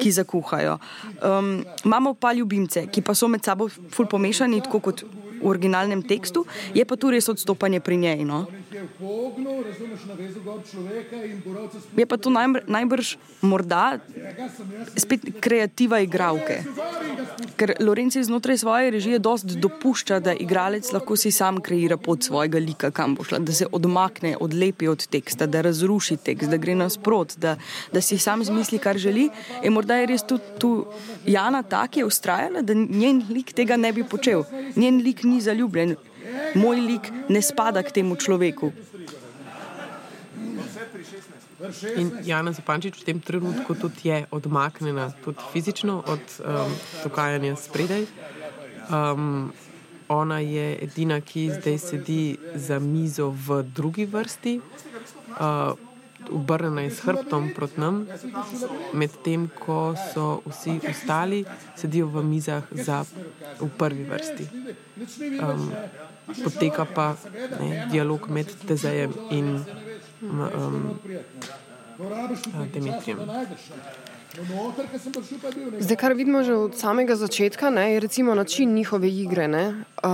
ki zakuhajo. Um, imamo pa ljubimce, ki pa so med sabo ful pomešani, tako kot originalnem tekstu, je pa tu res odstopanje pri njej. No? Je pa to najbr, najbrž morda spet kreativa igravke. Ker Lorenci znotraj svoje režije dost dopušča, da igralec lahko si sam kreira pot svojega lika, kam bo šla, da se odmakne, odlepi od teksta, da razruši tekst, da gre nasprot, da, da si sam zmisli, kar želi. In morda je res tudi tu Jana ta, ki je ustrajala, da njen lik tega ne bi počel. Njen lik ni zaljubljen. Moj lik ne spada k temu človeku. In Jana Zapančič v tem trenutku tudi je odmaknjena, tudi fizično od um, dogajanja spredaj. Um, ona je edina, ki zdaj sedi za mizo v drugi vrsti, uh, obrnjena je s hrbtom proti nam, medtem ko so vsi ostali sedijo v mizah za, v prvi vrsti. Um, poteka pa ne, dialog med Tezejem in um, Dimitrijem. Bil nekaj. Zdaj, kar vidimo že od samega začetka, ne, je recimo način njihove igre. Ne. Uh,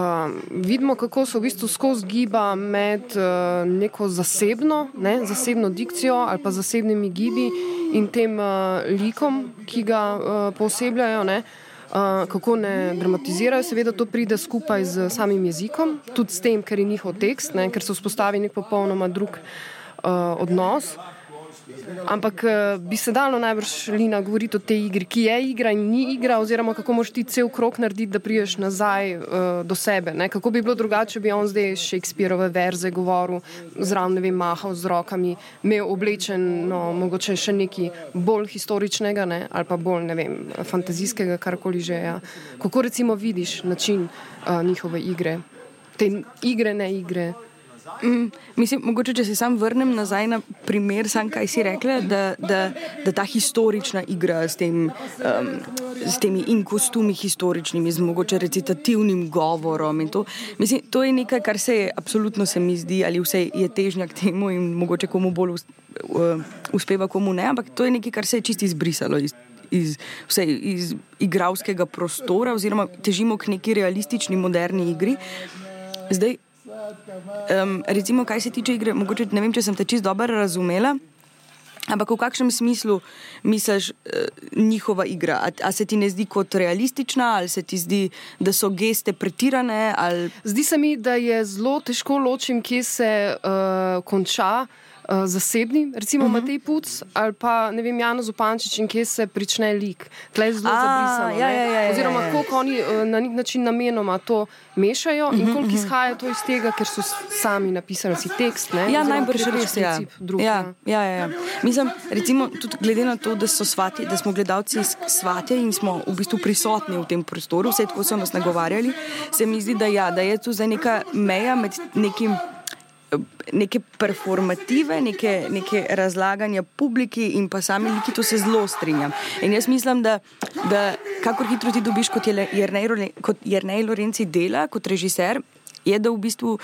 vidimo, kako se v bistvu skozi giba med uh, neko zasebno, ne, zasebno dikcijo ali pa zasebnimi gibi in tem uh, likom, ki ga uh, poosebljajo. Ne. Uh, kako ne dramatizirajo, seveda to pride skupaj z samim jezikom, tudi s tem, ker je njihov tekst, ne, ker se vzpostavi nek popolnoma drug uh, odnos. Ampak eh, bi se dalo najbrž Lina govoriti o tej igri, ki je igra in ni igra, oziroma kako moš ti cel krok narediti, da priješ nazaj uh, do sebe. Ne? Kako bi bilo drugače, če bi on zdaj Shakespeareove verze govoril, zraven ne vem, mahal z rokami, imel oblečen, no, mogoče še nekaj bolj historičnega ne? ali pa bolj, ne vem, fantazijskega, karkoli že. Ja. Kako recimo vidiš način uh, njihove igre, te igre, ne igre? Mm, mislim, mogoče, če se sam vrnem nazaj na primer, sam kaj si rekla, da, da, da ta historična igra s, tem, um, s temi in kostumi historičnimi, z mogoče recitativnim govorom. in To, mislim, to je nekaj, kar se je absolutno se mi zdi, ali vse je težnja k temu in mogoče komu bolj us, uspeva, komu ne, ampak to je nekaj, kar se je čisto izbrisalo. Iz, Iz, vse, iz igralskega prostora, oziroma težimo k neki realistični, moderni igri. Zdaj, Um, recimo, kaj se tiče igre, mogoče ne vem, če sem te čist dobro razumela. Ampak v kakšnem smislu misliš uh, njihova igra? A, a se ti ne zdi kot realistična, ali se ti zdi, da so geste pretirane? Ali... Zdi se mi, da je zelo težko ločiti, kje se uh, konča uh, zasebni, recimo uh -huh. Matej Puc ali pa ne vem, Jan Zupančič in kje se prične lik. Tle je zelo zabrisano. ja, ne. ja, ja, ja, Oziroma, ja, ja. koliko oni uh, na nek način namenoma to mešajo in koliko izhaja to iz tega, ker so sami napisali si tekst. Ne? Ja, najbrž ker je pač res. Ja. drug, Ja, ja, ja, ja. Mislim, recimo, tudi glede na to, da, so svati, da smo gledalci iz svatja in smo v bistvu prisotni v tem prostoru, vse tako so nas nagovarjali, se mi zdi, da, ja, da je tu zdaj neka meja med nekim neke performative, neke, neke razlaganja publiki in pa sami liki, to se zelo strinjam. In jaz mislim, da, da kakor hitro ti dobiš kot Jrnej, kot Jrnej Lorenci dela, kot režiser, je, da v bistvu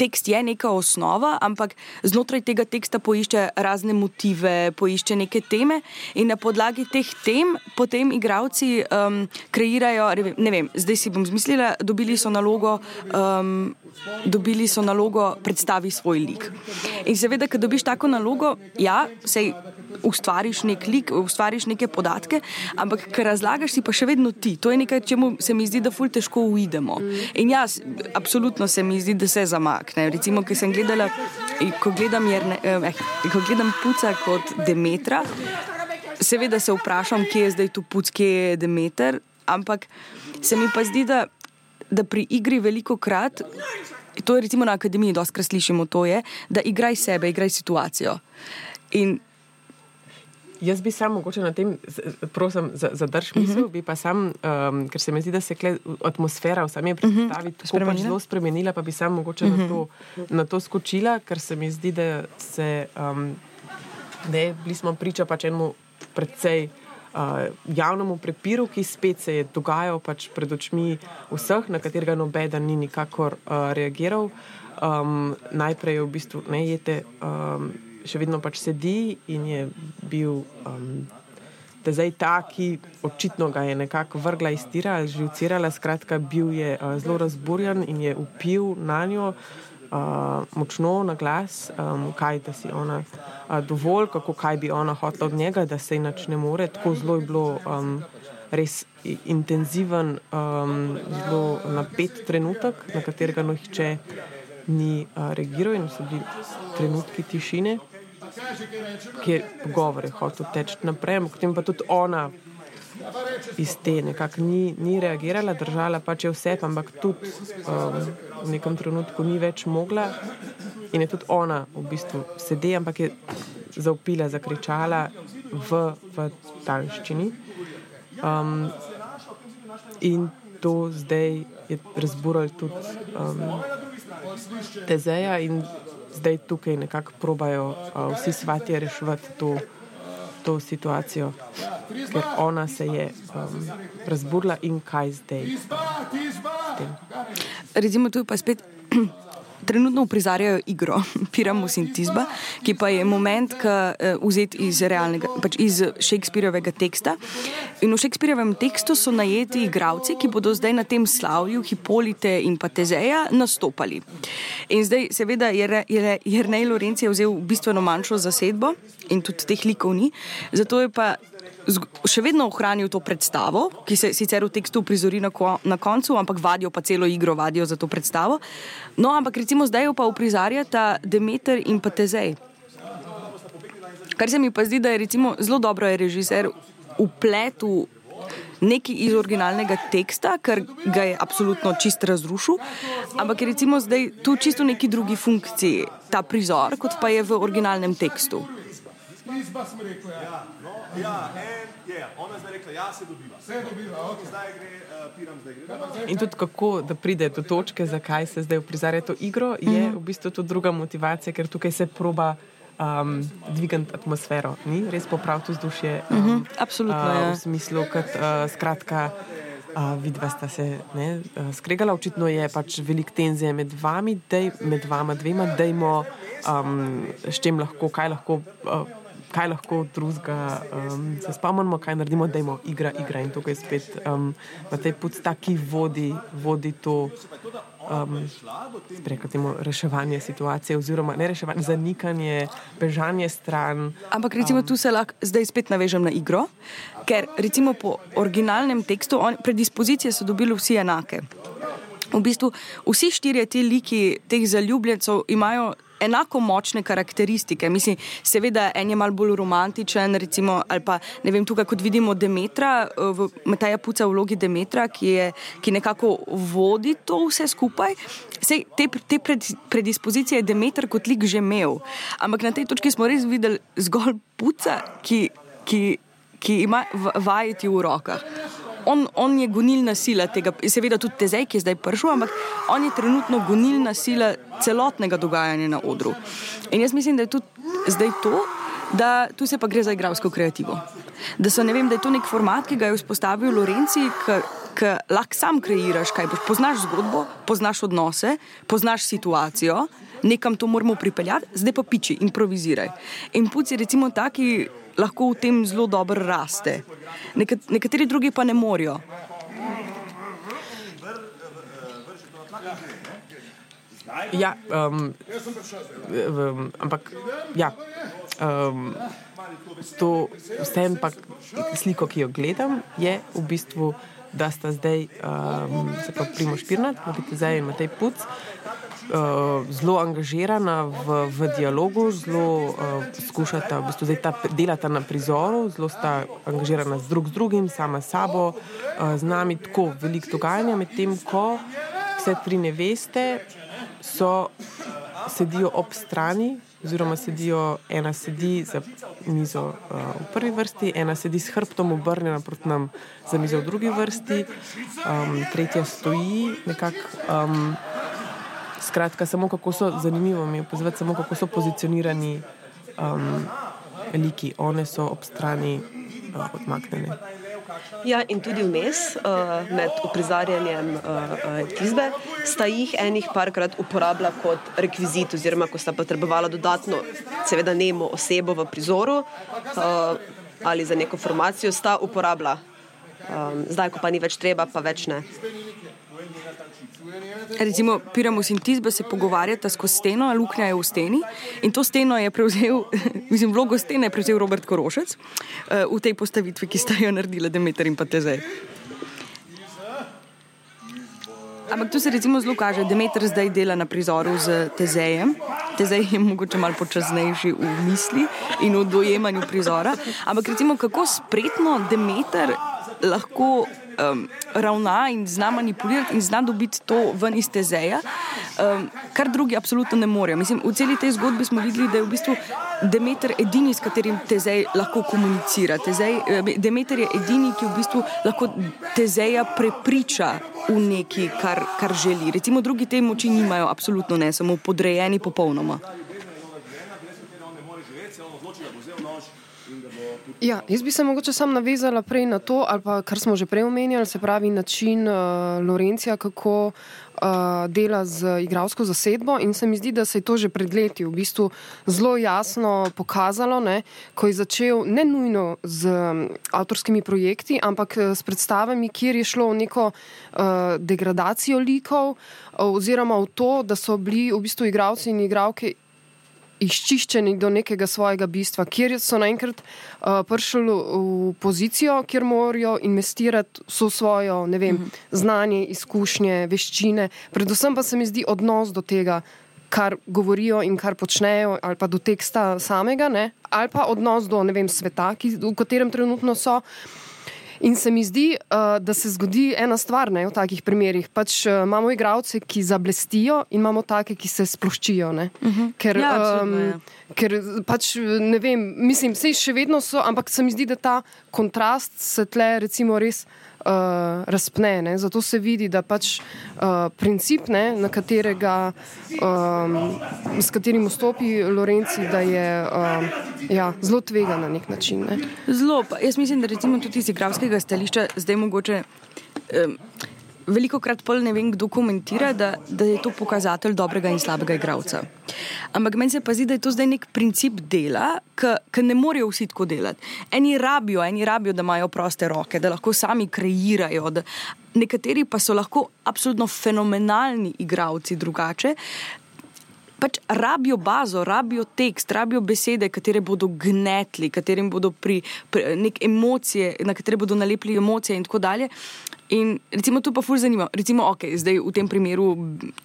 tekst je neka osnova, ampak znotraj tega teksta poišče razne motive, poišče neke teme in na podlagi teh tem potem igravci um, kreirajo, ne vem, zdaj si bom zmislila, dobili so nalogo. Um, dobili so nalogo, predstavi svoj lik. In seveda, ko dobiš tako nalogo, ja, se ustvariš nek lik, ustvariš neke podatke, ampak kar razlagaš, si pa še vedno ti. To je nekaj, čemu se mi zdi, da ful težko uidemo. In jaz, absolutno se mi zdi, da se zamakne. Recimo, ki sem gledala, ko gledam, jerne, eh, ko gledam puca kot Demetra, seveda se vprašam, kje je zdaj tu puc, kje je Demeter, ampak se mi pa zdi, da da pri igri veliko krat, to je recimo na akademiji, doskrat slišimo to, je, da igraj sebe, igraj situacijo. In Jaz bi sam mogoče na tem, prosim, zadrž misel, uh mhm. -huh. bi pa sam, um, ker se mi zdi, da se je atmosfera v sami predstavi uh -huh. pač zelo spremenila, pa bi sam mogoče uh -huh. na, mhm. to, na to skočila, ker se mi zdi, da se, um, da bili smo priča pač enemu predvsej uh, javnemu prepiru, ki spet se je dogajal pač pred očmi vseh, na katerega noben ni nikakor uh, reagiral. Um, najprej je v bistvu nejete, um, še vedno pač sedi in je bil. Um, Da zdaj ta, ki očitno ga je nekako vrgla iz tira ali živcirala, skratka, bil je uh, zelo razburjen in je upil na njo, uh, močno na glas, um, kaj da si ona uh, dovolj, kako kaj bi ona hotela od njega, da se inače ne more. Tako zelo je bilo um, res intenziven, um, zelo napet trenutek, na katerega nohče ni uh, reagiral in so bili trenutki tišine. Je pogovor, je hotel teči naprej, potem pa tudi ona iz te nekako ni, ni reagirala, držala pač je vse, ampak tudi um, v nekem trenutku ni več mogla. In je tudi ona v bistvu sedela, ampak je zaupila, zakričala v, v tanščini. Um, in to zdaj je razburalo tudi um, tezeja, in zdaj tukaj nekako probajo uh, vsi svati reševati to to situacijo, ker ona se je um, razburila in kaj zdaj. Recimo, tu pa spet. Trenutno uprizarjajo igro [laughs] Piramus in Tizba, ki pa je moment, ki je uh, vzet iz, pač iz Shakespeareovega teksta. In v Shakespeareovem tekstu so najeti igravci, ki bodo zdaj na tem slavju Hipolite in pa Tezeja nastopali. In zdaj, seveda, Jrnej Lorenci je vzel bistveno manjšo zasedbo in tudi teh likov ni. Zato je pa še vedno ohranil to predstavo, ki se sicer v tekstu prizori na, ko, na koncu, ampak vadijo pa celo igro, vadijo za to predstavo. No, ampak recimo zdaj jo pa uprizarjata Demeter in pa Tezej. Kar se mi pa zdi, da je zelo dobro, da je režiser upletel nekaj iz originalnega teksta, ker ga je absolutno čist razrušil, ampak je recimo zdaj tu čisto neki drugi funkciji, ta prizor, kot pa je v originalnem tekstu. Izba sem rekel, ja. ja, no, ja en, je, ona je zdaj rekla, ja, se dobiva. Se dobiva, ok. Zdaj gre, uh, piram, zdaj gre. In tudi kako, da pride do točke, zakaj se zdaj uprizarja to igro, je -hmm. v bistvu tudi druga motivacija, ker tukaj se proba um, dvigati atmosfero, ni res popraviti vzdušje. Um, mm -hmm. Absolutno. Uh, v smislu, kot uh, skratka. Uh, Vidva sta se ne, uh, skregala, očitno je pač velik tenzije med vami, dej, med vama dvema, da imamo um, s čim lahko, kaj lahko. Uh, kaj lahko drugega um, se spomnimo, kaj naredimo, da imamo igra, igra in tukaj spet um, na tej poti, ki vodi, vodi to. Um, temu reševanja situacije, oziroma ne reševanje, zanikanje, bežanje stran. Ampak recimo um, tu se lahko zdaj spet navežem na igro, ker recimo po originalnem tekstu on, predispozicije so dobili vsi enake. V bistvu vsi štirje ti liki teh zaljubljencev imajo enako močne karakteristike. Mislim, seveda, en je malo bolj romantičen, recimo, ali pa ne vem, tukaj kot vidimo Demetra, Metaja Puca v vlogi Demetra, ki, je, ki nekako vodi to vse skupaj. Sej, te te pred, predispozicije je Demeter kot lik že imel. Ampak na tej točki smo res videli zgolj Puca, ki, ki, ki ima vajeti v rokah. On, on je gonilna sila tega, seveda tudi Tezej, ki je zdaj prišel, ampak on je trenutno gonilna sila celotnega dogajanja na odru. In jaz mislim, da je tudi zdaj to, da tu se pa gre za igralsko kreativo. Da, so, vem, da je to nek format, ki ga je vzpostavil Lorenci, ki lahko sam kreiraš, kaj boš. Poznaš zgodbo, poznaš odnose, poznaš situacijo, nekam to moramo pripeljati, zdaj pa piči, improviziraj. In puci, recimo, taki lahko v tem zelo dobro raste. Nekat, nekateri drugi pa ne morajo. Ja, um, um, ampak ja, um, to vsem pa sliko, ki jo gledam, je v bistvu, da sta zdaj um, se pa Primoš Pirnat, Matej Zaj in Matej Puc, uh, zelo angažirana v, v dialogu, zelo uh, skušata, v bistvu zdaj ta delata na prizoru, zelo sta angažirana z drug z drugim, sama s sabo, uh, z nami tako veliko dogajanja, medtem ko vse tri neveste so, sedijo ob strani. Oziroma, sedijo, ena sedi za mizo uh, v prvi vrsti, ena sedi s hrbtom obrnjena proti nam za mizo v drugi vrsti, um, tretja stoji nekako. Um, Skratka, samo kako so zanimivo mi opazovati, samo kako so pozicionirani um, liki, one so ob strani uh, odmaknjene. Ja, in tudi vmes, uh, med uprizarjanjem uh, uh, tizbe, sta jih enih parkrat uporabila kot rekvizit, oziroma ko sta potrebovala dodatno, seveda, nemo osebo v prizoru uh, ali za neko formacijo, sta uporabila. Um, zdaj, ko pa ni več treba, pa več ne. Recimo, Piramus in Tizba se pogovarjata skozi steno, luknja je v steni in to steno je prevzel, [laughs] mislim, vlogo stene je prevzel Robert Korošec uh, v tej postavitvi, ki sta jo naredila Demeter in pa Tezej. Ampak tu se recimo zelo kaže, da Demeter zdaj dela na prizoru z Tezejem. Tezej je mogoče malo počasnejši v misli in v dojemanju prizora. Ampak recimo, kako spretno Demeter lahko um, ravna in zna manipulirati in zna dobiti to ven iz tezeja, um, kar drugi absolutno ne morejo. Mislim, v celi tej zgodbi smo videli, da je v bistvu Demeter edini, s katerim tezej lahko komunicira. Tezej, eh, Demeter je edini, ki v bistvu lahko tezeja prepriča v neki, kar, kar želi. Recimo drugi te moči nimajo, absolutno ne, samo podrejeni popolnoma. Ja, jaz bi se mogoče sam navezala prej na to, pa kar smo že prej omenjali, se pravi način uh, Lorencija, kako uh, dela z igralsko zasedbo. In se mi zdi, da se je to že pred leti v bistvu zelo jasno pokazalo, ne, ko je začel ne nujno z um, avtorskimi projekti, ampak s predstavami, kjer je šlo v neko uh, degradacijo likov, uh, oziroma v to, da so bili v bistvu igralci in igralke izčiščeni do nekega svojega bistva, kjer so naenkrat uh, prišli v pozicijo, kjer morajo investirati vso svojo vem, mhm. znanje, izkušnje, veščine, predvsem pa se mi zdi odnos do tega. Kar govorijo in kar počnejo, ali pa do teksta samega, ne? ali pa odnos do vem, sveta, ki, v katerem trenutno so. Uh, In se mi zdi, uh, da se zgodi ena stvar ne, v takih primerih. Pač, uh, imamo igralce, ki zablestijo, in imamo take, ki se sploščijo. Uh mhm. -huh. Ker, ja, um, ker pač, ne vem, mislim, vse še vedno so, ampak se mi zdi, da ta kontrast se tle, recimo, res uh, razpne. Ne? Zato se vidi, da pač uh, princip, ne, na katerega, um, s katerim vstopi Lorenci, da je uh, ja, zelo tvega na nek način. Ne? Zelo. Jaz mislim, da recimo tudi iz igravskega stališča zdaj mogoče. Um, veliko krat pol ne vem, kdo komentira, da, da je to pokazatelj dobrega in slabega igralca. Ampak meni se pa zdi, da je to zdaj nek princip dela, ki ne morejo vsi tako delati. Eni rabijo, eni rabijo, da imajo proste roke, da lahko sami kreirajo. Da, nekateri pa so lahko absolutno fenomenalni igralci drugače. Pač rabijo bazo, rabijo tekst, rabijo besede, katere bodo gnetli, katerim bodo pri, pri nek emocije, na katere bodo nalepili emocije in tako dalje. In recimo to pa fur zanima. Recimo, ok, zdaj v tem primeru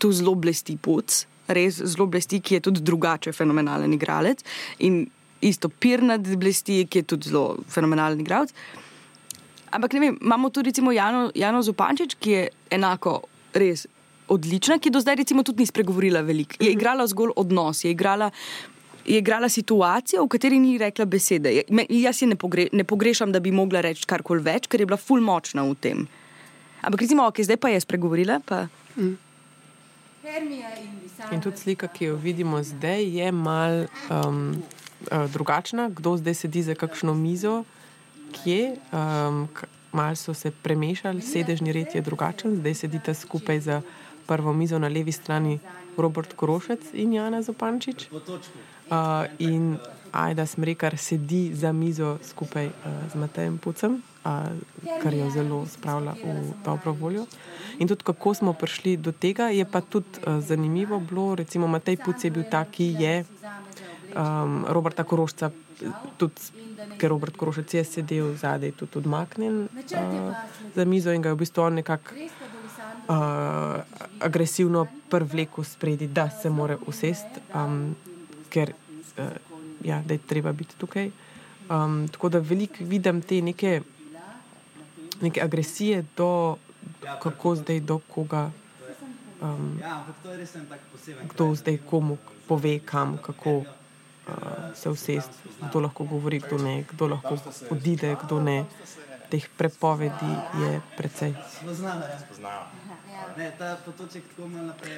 tu zelo blesti puc, res zelo blesti, ki je tudi drugače fenomenalen igralec. In isto Pirnat blesti, ki je tudi zelo fenomenalen igralec. Ampak ne vem, imamo tudi recimo Jano, Jano Zupančič, ki je enako res odlična, ki do zdaj recimo tudi ni spregovorila veliko. Je mhm. igrala zgolj odnos, je igrala je igrala situacijo, v kateri ni rekla besede. Je- Me, jaz je ne, pogre, ne pogrešam, da bi mogla reči karkoli več, ker je bila ful močna v tem. Ampak recimo, ok, zdaj pa je spregovorila. Pa... In tudi slika, ki jo vidimo zdaj, je mal um, uh, drugačna. Kdo zdaj sedi za kakšno mizo, kje. Um, mal so se premešali, sedežni red je drugačen, zdaj sedite skupaj za prvo mizo na levi strani Robert Korošec in Jana Zopančič. Uh, in Ajda Smrekar sedi za mizo skupaj uh, z Matejem Pucem, uh, kar jo zelo spravlja v dobro voljo. In tudi kako smo prišli do tega, je pa tudi uh, zanimivo bilo. Recimo Matej Puc je bil ta, ki je um, Roberta Korošca, tudi, ker Robert Korošec je sedel zadaj, tudi odmaknjen uh, za mizo in ga je v bistvu on nekako uh, agresivno prvlekel spredi, da se more usesti, um, ker uh, ja, da je treba biti tukaj. Um, tako da veliko vidim te neke, neke agresije do kako zdaj, do koga. Um, kdo zdaj komu pove, kam, kako uh, se usesti, kdo lahko govori, kdo ne, kdo lahko odide, kdo ne. Teh prepovedi je precej.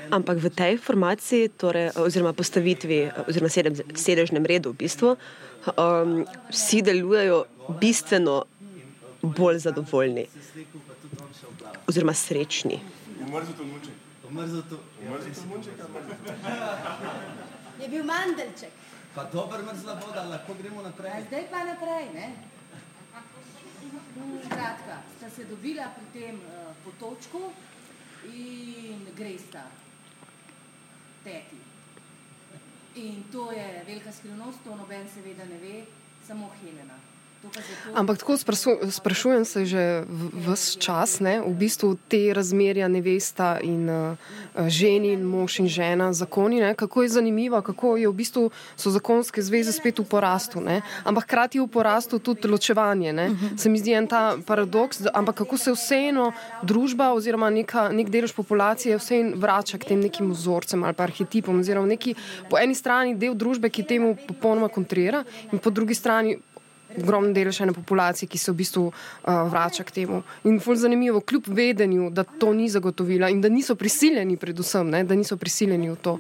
Ampak v tej formaciji, torej, oziroma postavitvi, oziroma sedem, sedežnem redu, v bistvu, um, vsi delujejo bistveno bolj zadovoljni, oziroma srečni. Umrzel munček. Umrzel to. Umrzel munček. Je bil mandelček. Pa dober mrzla voda, lahko gremo naprej. Zdaj pa naprej. Ne? Skratka, sta se dobila pri tem uh, potočku in gresta teti. In to je velika skrivnost, to noben seveda ne ve, samo Helena. Ampak tako sprasu, sprašujem se že vse čas, ne, v bistvu te razmerja nevesta in uh, ženi in mož in žena, zakoni, ne, kako je zanimivo, kako je v bistvu so zakonske zveze spet v porastu, ne, ampak hkrati je v porastu tudi ločevanje. Ne. Se mi zdi en ta paradoks, ampak kako se vseeno družba oziroma neka, nek delež populacije vseeno vrača k tem nekim vzorcem ali pa arhetipom, oziroma neki po eni strani del družbe, ki temu popolnoma kontrira in po drugi strani ogromen delež ene populacije, ki se v bistvu uh, vrača k temu. In ful zanimivo, kljub vedenju, da to ni zagotovila in da niso prisiljeni, predvsem, ne, da niso prisiljeni v to.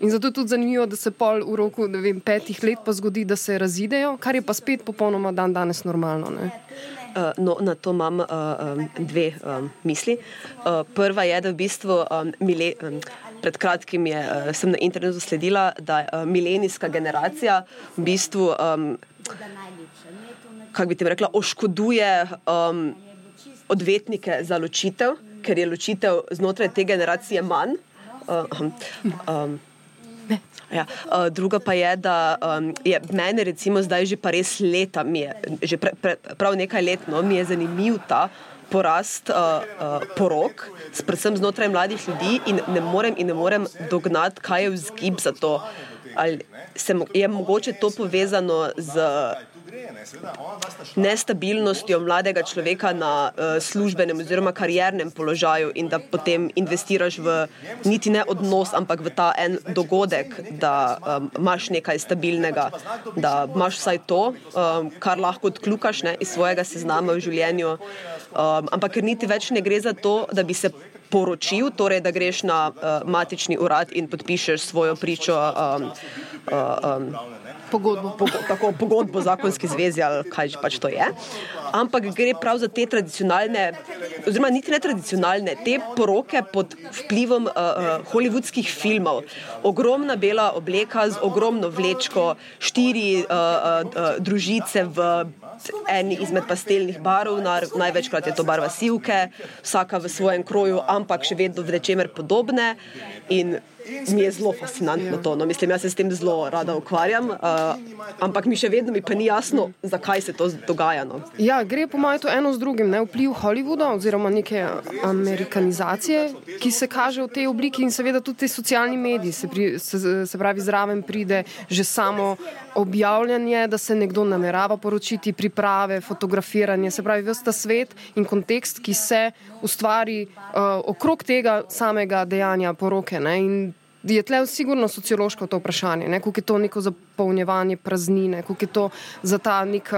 In zato je tudi zanimivo, da se pol v roku vem, petih let pa zgodi, da se razidejo, kar je pa spet popolnoma dan danes normalno. Ne. Uh, no, na to imam uh, um, dve um, misli. Uh, prva je, da v bistvu um, mile, um, pred kratkim je, uh, sem na internetu sledila, da uh, milenijska generacija v bistvu, um, kako bi ti rekla, oškoduje um, odvetnike za ločitev, ker je ločitev znotraj te generacije manj. Uh, um, Ja, uh, druga pa je, da um, je meni, recimo, zdaj že pa res leta, je, že pre, pre, prav nekaj let, no, mi je zanimiv ta porast uh, uh, porok, predvsem znotraj mladih ljudi, in ne morem, in ne morem dognati, kaj je vzgib za to. Ali se, je mogoče to povezano z nestabilnostjo mladega človeka na uh, službenem oziroma kariernem položaju in da potem investiraš v niti ne odnos, ampak v ta en dogodek, da um, imaš nekaj stabilnega, da imaš vsaj to, um, kar lahko odkljukaš ne, iz svojega seznama v življenju. Um, ampak ker niti več ne gre za to, da bi se poročil, torej da greš na uh, matični urad in podpišeš svojo pričo. Um, uh, um, Pogodbo. Pogo, tako pogodbo zakonski zvezi ali kaj že pač to je. Ampak gre prav za te tradicionalne, oziroma niti ne tradicionalne, te poroke pod vplivom uh, uh, hollywoodskih filmov. Ogromna bela obleka z ogromno vlečko, štiri uh, uh, uh, družice v eni izmed pastelnih barv, nar- največkrat je to barva sivke, vsaka v svojem kroju, ampak še vedno v nečemer podobne. In mi je zelo fascinantno to. No. Mislim, jaz se s tem zelo rada ukvarjam, uh, ampak mi še vedno mi pa ni jasno, zakaj se to dogaja. No. Ja, gre po mojem to eno z drugim, ne vpliv Hollywooda oziroma neke amerikanizacije, ki se kaže v tej obliki in seveda tudi te socialni mediji. Se, pri, se, se pravi, zraven pride že samo objavljanje, da se nekdo namerava poročiti, priprave, fotografiranje, se pravi, vsta svet in kontekst, ki se ustvari uh, okrog tega samega dejanja poroke. Ne? In je tle sigurno sociološko to vprašanje, ne, koliko je to neko zapolnjevanje praznine, koliko je to za ta nek,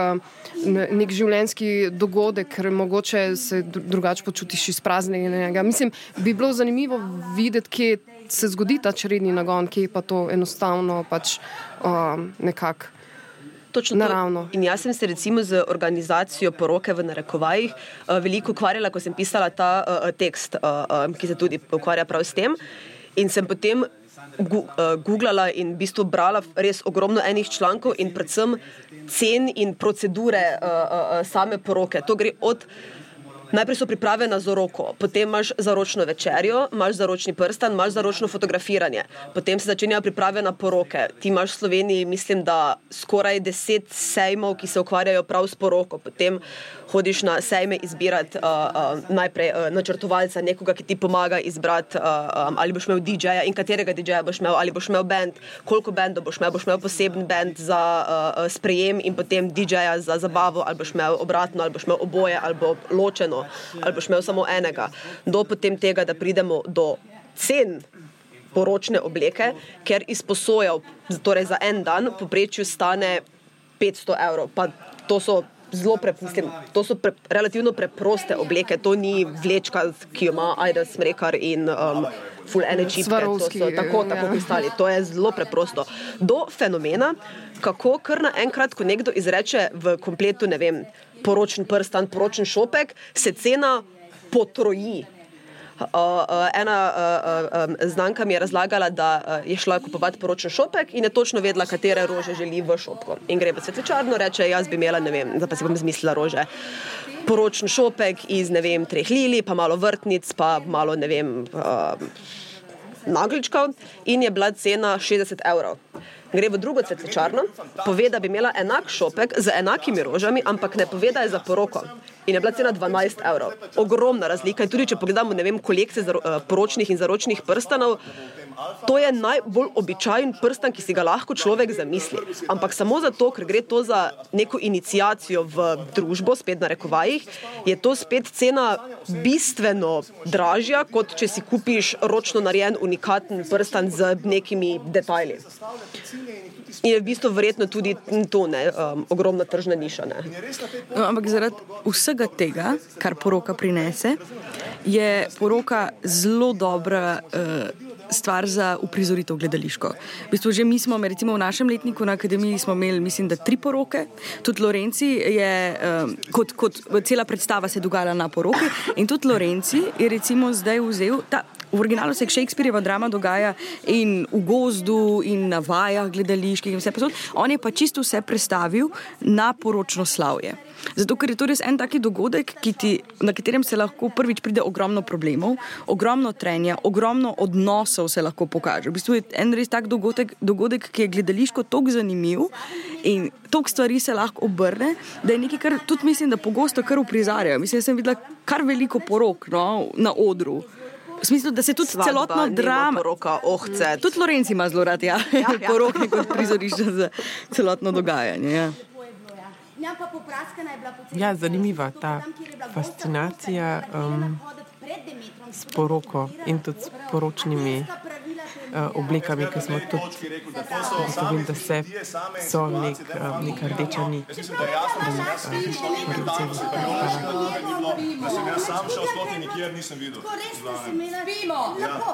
ne, nek življenjski dogodek, ker mogoče se dru- drugače počutiš izpraznjenega. Mislim, bi bilo zanimivo videti, kje se zgodi ta čredni nagon, kje pa to enostavno pač um, nekako. Točno Naravno. To. In jaz sem se recimo z organizacijo poroke v narekovajih uh, veliko ukvarjala, ko sem pisala ta uh, tekst, uh, uh, ki se tudi ukvarja prav s tem. In sem potem gu, uh, googlala in v bistvu brala res ogromno enih člankov in predvsem cen in procedure uh, uh, same poroke. To gre od. Najprej so priprave na zaroko, potem imaš zaročno večerjo, imaš zaročni prstan, imaš zaročno fotografiranje, potem se začenjajo priprave na poroke. Ti imaš v Sloveniji, mislim, da skoraj deset sejmov, ki se ukvarjajo prav s poroko. Potem hodiš na sejme izbirati uh, uh, najprej uh, načrtovalca, nekoga, ki ti pomaga izbrati, uh, um, ali boš imel DJ-ja in katerega DJ-ja boš imel, ali boš imel bend, koliko bendov boš imel, boš imel poseben bend za uh, uh, sprejem in potem DJ-ja za zabavo, ali boš imel obratno, ali boš imel oboje, ali bo ločeno, ali boš imel samo enega. Do potem tega, da pridemo do cen poročne obleke, ker izposoja torej za en dan poprečju stane 500 evrov. Pa to so zelo pre, mislim, to so pre, relativno preproste obleke, to ni vlečka, ki jo ima Aida Smrekar in um, full energy. Swarovski, Tako, tako ja. kristali. To je zelo preprosto. Do fenomena, kako kar naenkrat, ko nekdo izreče v kompletu, ne vem, poročen prstan, poročen šopek, se cena potroji. Ena znanka mi je razlagala, da uh, je šla kupovati poročen šopek in je točno vedela, katere rože želi v šopku. In gre v svetlečarno, reče: Jaz bi imela, ne vem, zdaj pa si bom zmislila rože. Poročen šopek iz ne vem, treh lili, pa malo vrtnic, pa malo ne vem. Uh, nagličkov in je bila cena 60 evrov. Gre v drugo cvetličarno, pove, da bi imela enak šopek z enakimi rožami, ampak ne pove, da je za poroko. In je bila cena 12 evrov. Ogromna razlika. In tudi, če pogledamo, vem, kolekcije zaro, eh, poročnih in zaročnih prstanov, to je najbolj običajen prstan, ki si ga lahko človek zamisli. Ampak samo zato, ker gre to za neko inicijacijo v družbo, spet na rekovajih, je to spet cena bistveno dražja, kot če si kupiš ročno narejen unikaten prstan z nekimi detajli. In je v bistvu verjetno tudi to ne, um, ogromna tržna niša. No, ampak zaradi vsega tega, kar poroka prinese, je poroka zelo dobra. Uh, Stvar za uprizoritev gledališko. V bistvu že mi smo, recimo v našem letniku na akademiji, imeli, mislim, da tri poroke. Tudi Lorenci je, um, kot, kot cela predstava se dogajala na poroki. In tudi Lorenci je recimo zdaj vzel ta. V originalu se Shakespeareova drama dogaja in v gozdu, in na vajah gledaliških, in vse posod. On je pa čisto vse predstavil na poročno slavje. Zato, ker je to res en taki dogodek, ti, na katerem se lahko prvič pride ogromno problemov, ogromno trenja, ogromno odnosov se lahko pokaže. V bistvu je en res tak dogodek, dogodek ki je gledališko tako zanimiv in toliko stvari se lahko obrne, da je nekaj, kar tudi mislim, da pogosto kar uprizarjajo. Mislim, da sem videla kar veliko porok no, na odru. V smislu, da se tudi Svadba, celotno drama. poroka, ohce. Tudi Lorenci ima zelo rad, ja. ja, ja. [laughs] porok kot prizorišče za celotno dogajanje. Ja. Je poceni. Ja, zanimiva ta fascinacija um, s poroko in tudi s poročnimi uh, oblekami, ki smo tudi ugotovili, da se so nek, neka rdeča nit. Da sem jaz sam šel sploh nikjer nisem videl. Spimo! Lepo!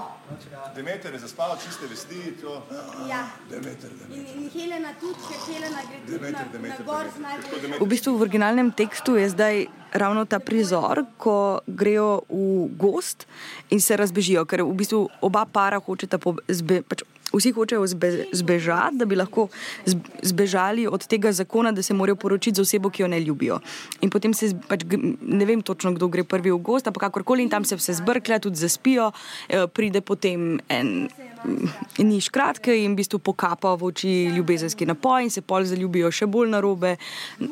Demeter je zaspal čiste vesti, to. Ja. Demeter, In, in Helena tudi, ker Helena gre tudi Demeter, na, Demeter, na gor z Demeter. najbolj. V bistvu v originalnem tekstu je zdaj ravno ta prizor, ko grejo v gost in se razbežijo, ker v bistvu oba para hočeta po, zbe, pač Vsi hočejo zbe, zbežati, da bi lahko zb- zbežali od tega zakona, da se morajo poročiti z osebo, ki jo ne ljubijo. In potem se, pač, ne vem točno, kdo gre prvi v gost, ampak kakorkoli in tam se vse zbrklja, tudi zaspijo, eh, pride potem en mm, niš kratke in v bistvu pokapa v oči ljubezenski napoj in se pol zaljubijo še bolj na robe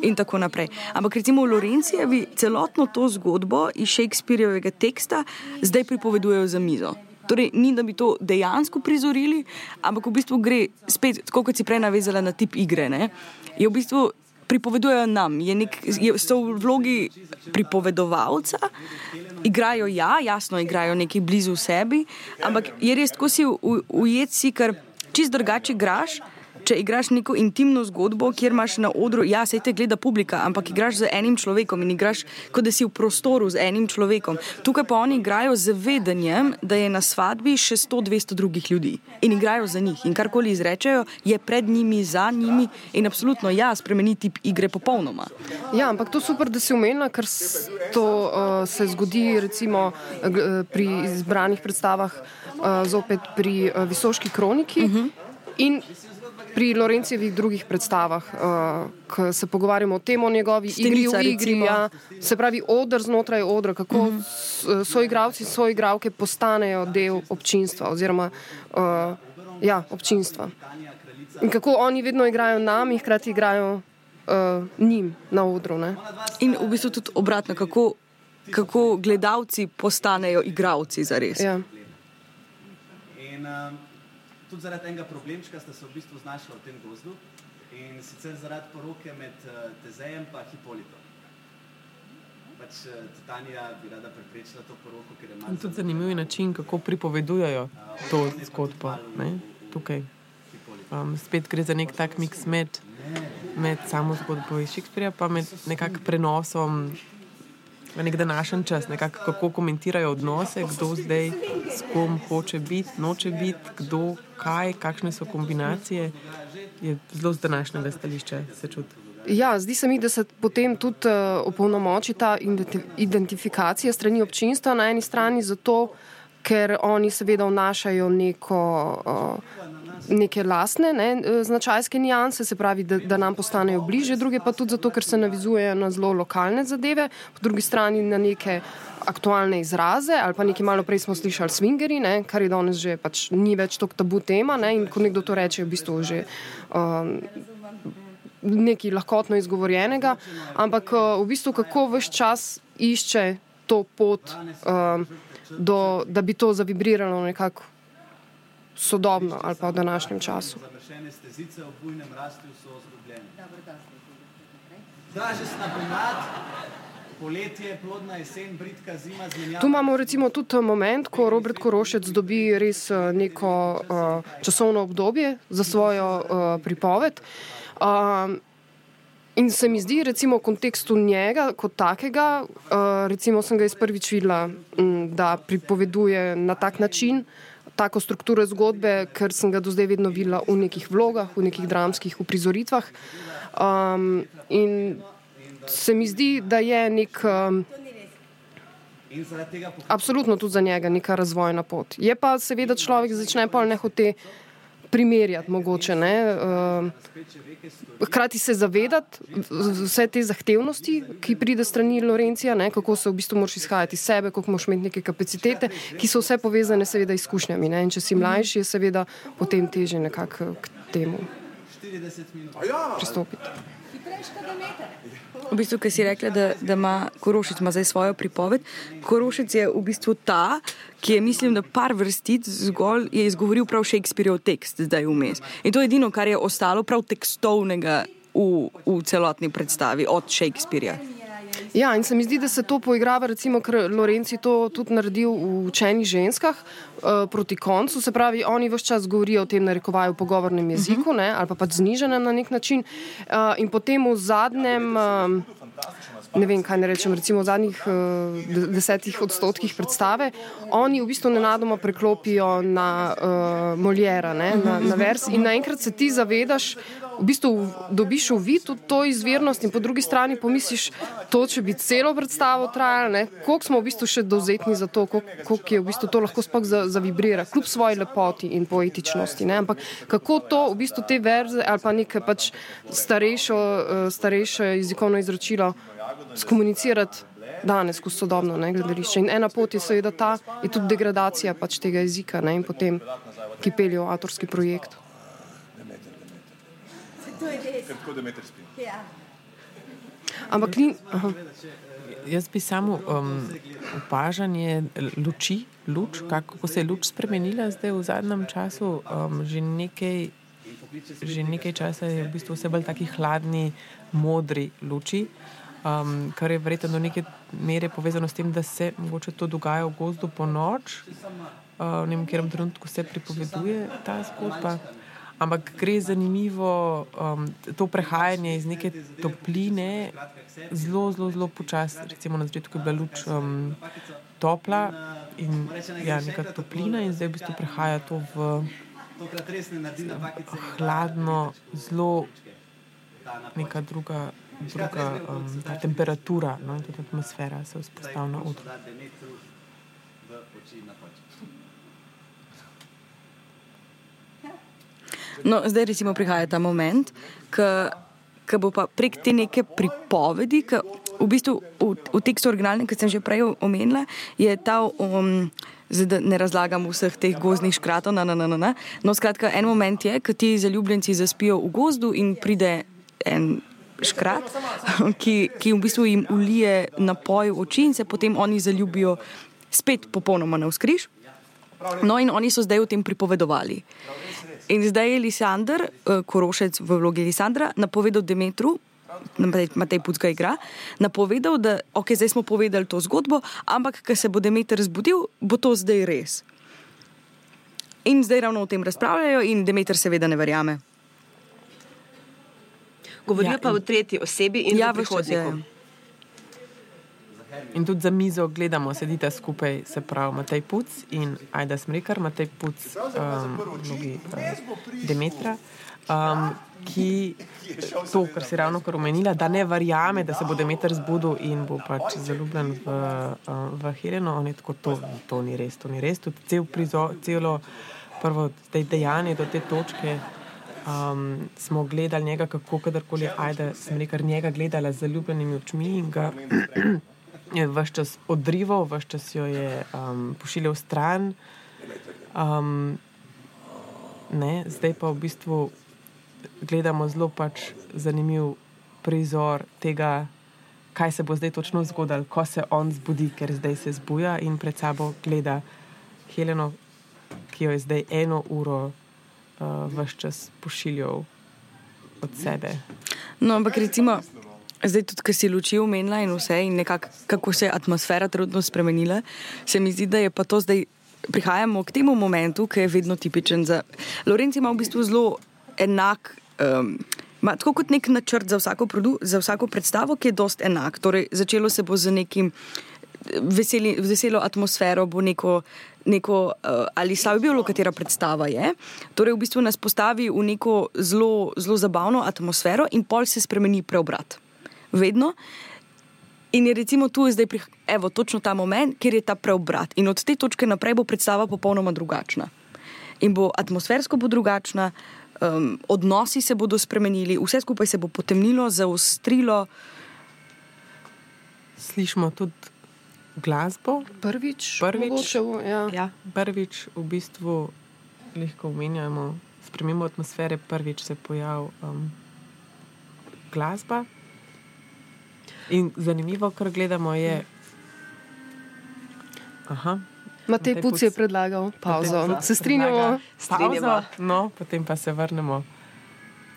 in tako naprej. Ampak recimo v Lorencijevi celotno to zgodbo iz Shakespeareovega teksta zdaj pripovedujejo za mizo. Torej, ni da bi to dejansko prizorili, ampak v bistvu gre spet, tako kot si prej navezala na tip igre. Ne? Je v bistvu pripovedujejo nam, je nek, je, so v vlogi pripovedovalca, igrajo ja, jasno, igrajo nekaj blizu sebi, ampak je res, ko si ujet, si kar čist drugače igraš. Če igraš neko intimno zgodbo, kjer imaš na odru, ja, se te gleda publika, ampak igraš z enim človekom in igraš, kot da si v prostoru z enim človekom. Tukaj pa oni igrajo z vedenjem, da je na svadbi še 100-200 drugih ljudi in igrajo za njih. In karkoli izrečejo, je pred njimi, za njimi in absolutno ja, spremeniti igre popolnoma. Ja, ampak to je super, da si umenila, ker to uh, se zgodi recimo pri izbranih predstavah, uh, zopet pri uh, Visoški kroniki. Uh -huh pri Lorencijevih drugih predstavah, uh, ko se pogovarjamo o tem, o njegovi Stenica, igri igri, ja, se pravi odr znotraj odra, kako uh -huh. soigravci, soigravke postanejo del občinstva oziroma uh, ja, občinstva. In kako oni vedno igrajo nam in hkrati igrajo uh, njim na odru. Ne? In v bistvu tudi obratno, kako, kako gledalci postanejo igravci za res. Ja. In, um tudi zaradi enega problemčka sta se v bistvu znašla v tem gozdu in sicer zaradi poroke med uh, Tezejem in Hipolitom. Pač uh, Titanija bi rada preprečila to poroko, ker je malo. Tudi zanimiv je način, kako pripovedujejo to zgodbo. Tukaj. Um, spet gre za nek tak miks med, med samo zgodbo iz Shakespearea, pa med nekakšnim prenosom v nek današnji čas, nekako kako komentirajo odnose, kdo zdaj s kom hoče biti, noče biti, kdo, kaj, kakšne so kombinacije, je zelo z današnjega stališča se čuti. Ja, zdi se mi, da se potem tudi uh, opolnomoči ta identifikacija strani občinstva na eni strani, zato ker oni seveda vnašajo neko. Uh, neke lastne ne, e, značajske nijanse, se pravi, da, da nam postanejo bliže, druge pa tudi zato, ker se navizujejo na zelo lokalne zadeve, po drugi strani na neke aktualne izraze ali pa nekaj malo prej smo slišali swingeri, ne, kar je danes že pač ni več tako tabu tema ne, in ko nekdo to reče, je v bistvu že. Um, Nekaj lahkotno izgovorjenega, ampak uh, v bistvu kako vse čas išče to pot, um, do, da bi to zavibriralo nekako sodobno ali pa v današnjem času. Tu imamo recimo tudi moment, ko Robert Korošec dobi res eh, neko uh, časovno obdobje za svojo uh, pripoved. Uh, in se mi zdi, recimo, v kontekstu njega kot takega, uh, recimo, sem ga izprvič videla, m, da pripoveduje na tak način, uh, tako strukturo zgodbe, ker sem ga do zdaj vedno videla v nekih vlogah, v nekih dramskih uprizoritvah. Um, in se mi zdi, da je nek. Um, Absolutno tudi za njega neka razvojna pot. Je pa seveda človek začne pa nehote primerjati, mogoče. Ne? Uh, hkrati se zavedati vse te zahtevnosti, ki pride strani Lorencija, ne? kako se v bistvu moraš izhajati iz sebe, kako moraš imeti neke kapacitete, ki so vse povezane seveda izkušnjami. Ne? In če si mlajši, je seveda potem teže nekako k temu pristopiti. V bistvu, ki si rekla, da, da ima Korošic ima zdaj svojo pripoved. Korošic je v bistvu ta, ki je, mislim, da par vrstic zgolj je izgovoril prav Shakespeareov tekst zdaj vmes. In to je edino, kar je ostalo prav tekstovnega v, v celotni predstavi od Shakespearea. Ja, in se mi zdi, da se to poigrava, recimo, ker Lorenci to tudi naredil v učenih ženskah uh, proti koncu. Se pravi, oni vse čas govorijo o tem, narekovajo pogovornem jeziku uh -huh. ne, ali pa pač znižene na nek način. Uh, in potem v zadnjem. Uh, Ne vem, kaj ne rečem, recimo v zadnjih uh, desetih odstotkih predstave, oni v bistvu nenadoma preklopijo na uh, Moljera, ne, na, na vers in naenkrat se ti zavedaš, v bistvu dobiš uvid v to izvirnost in po drugi strani pomisliš, to če bi celo predstavo trajalo, koliko smo v bistvu še dovzetni za to, koliko je v bistvu to lahko spok zavibrira, kljub svoji lepoti in poetičnosti. Ne? Ampak kako to v bistvu te verze ali pa neke pač starejšo, uh, starejše jezikovno izročilo skomunicirati danes, ko sodobno ne, gledališče. In ena pot je seveda ta, je tudi degradacija pač tega jezika ne, in potem, ki peljejo avtorski projekt tako da meter spi. Ja. Ampak ni. Jaz bi samo um, opažanje luči, luč, kako se je luč spremenila zdaj v zadnjem času, um, že nekaj že nekaj časa je v bistvu vse bolj taki hladni, modri luči, um, kar je verjetno do neke mere povezano s tem, da se mogoče to dogaja v gozdu po noč. Uh, v nekem trenutku se pripoveduje ta zgodba. Ampak gre zanimivo um, to prehajanje iz neke topline, zelo, zelo, zelo počasi. Recimo na začetku je bila luč um, topla in ja, neka toplina, in zdaj v bistvu prehaja to v hladno, zelo neka druga, druga um, temperatura, no, tudi atmosfera se vzpostavlja na odru. No, zdaj recimo prihaja ta moment, ki bo pa prek te neke pripovedi, ki v bistvu v, v tekstu originalnem, ki sem že prej omenila, je ta, um, zdaj da ne razlagam vseh teh gozdnih škratov, na, na, na, na, na. no skratka, en moment je, ko ti zaljubljenci zaspijo v gozdu in pride en škrat, [laughs] ki, ki v bistvu jim ulije napoj v oči in se potem oni zaljubijo spet popolnoma na vzkriž. No, in oni so zdaj o tem pripovedovali. In zdaj je Lisandr, Korošec v vlogi Lisandra, napovedal Demetru, Matej Pucka igra, napovedal, da okay, zdaj smo povedali to zgodbo, ampak ko se bo Demeter zbudil, bo to zdaj res. In zdaj ravno o tem razpravljajo, in Demeter seveda ne verjame. Govorijo ja, pa v tretji osebi in ja, v prihodniku. In tudi za mizo gledamo, sedite skupaj, se pravi Matej Puc in Aida Smrekar, Matej Puc, um, mnogi, uh, Demetra, um, ki [laughs] to, kar si ravno kar omenila, da ne verjame, da se bo Demeter zbudil in bo pač zaljubljen v, uh, v Heleno, on je tako, to, to ni res, to ni res, tudi cel prizor, celo prvo dejanje do te točke. Um, smo gledali njega, kako kadarkoli ajde, sem rekel, njega gledala z zaljubljenimi očmi in ga [clears throat] je vse čas odrival, vse čas jo je um, pošiljal stran. Um, ne, zdaj pa v bistvu gledamo zelo pač zanimiv prizor tega, kaj se bo zdaj točno zgodilo, ko se on zbudi, ker zdaj se zbuja in pred sabo gleda Heleno, ki jo je zdaj eno uro uh, vse čas pošiljal od sebe. No, ampak recimo. Zdaj, tudi, ki si luči umenila in vse, in nekako, kako se je atmosfera trenutno spremenila, se mi zdi, da je pa to zdaj. Prihajamo k temu momentu, ki je vedno tipičen za. Lorenz ima v bistvu zelo enak, um, tako kot nek načrt za vsako, produ, za vsako predstavo, ki je dost enak. Torej, začelo se bo z nekim veseli, veselo atmosfero, bo neko, neko uh, ali slabo bilo, katera predstava je. Torej, v bistvu nas postavi v neko zelo, zelo zabavno atmosfero in pol se spremeni preobrat vedno. In je recimo tu zdaj, evo, točno ta moment, kjer je ta preobrat. In od te točke naprej bo predstava popolnoma drugačna. In bo atmosfersko bo drugačna, um, odnosi se bodo spremenili, vse skupaj se bo potemnilo, zaostrilo. Slišimo tudi glasbo. Prvič, prvič, mogoče, ja. Ja, prvič v bistvu lahko omenjamo spremembo atmosfere, prvič se pojavi um, glasba. In zanimivo, kar gledamo, je. Aha. Matej Puc je predlagal pauzo. Se strinjamo? Strinjamo. No, potem pa se vrnemo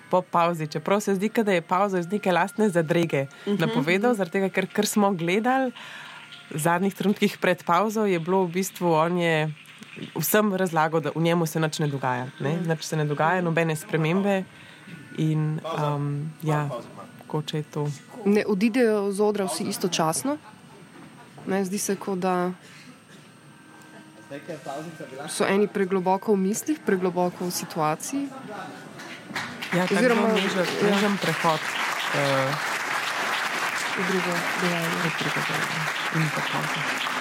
po pauzi. Čeprav se zdi, da je pauza iz neke lastne zadrege uh mhm. -huh. napovedal, zaradi tega, ker, ker smo gledali zadnjih trenutkih pred pauzo, je bilo v bistvu on je vsem razlagal, da v njemu se nič ne dogaja. Ne? Nič se ne dogaja, nobene spremembe. In um, ja, koče je to ne odidejo z odra vsi istočasno. Ne, zdi se, kot da so eni pregloboko v mislih, pregloboko v situaciji. Ja, Oziroma, nežen, ja. nežen prehod uh, v drugo dejanje. V drugo dejanje.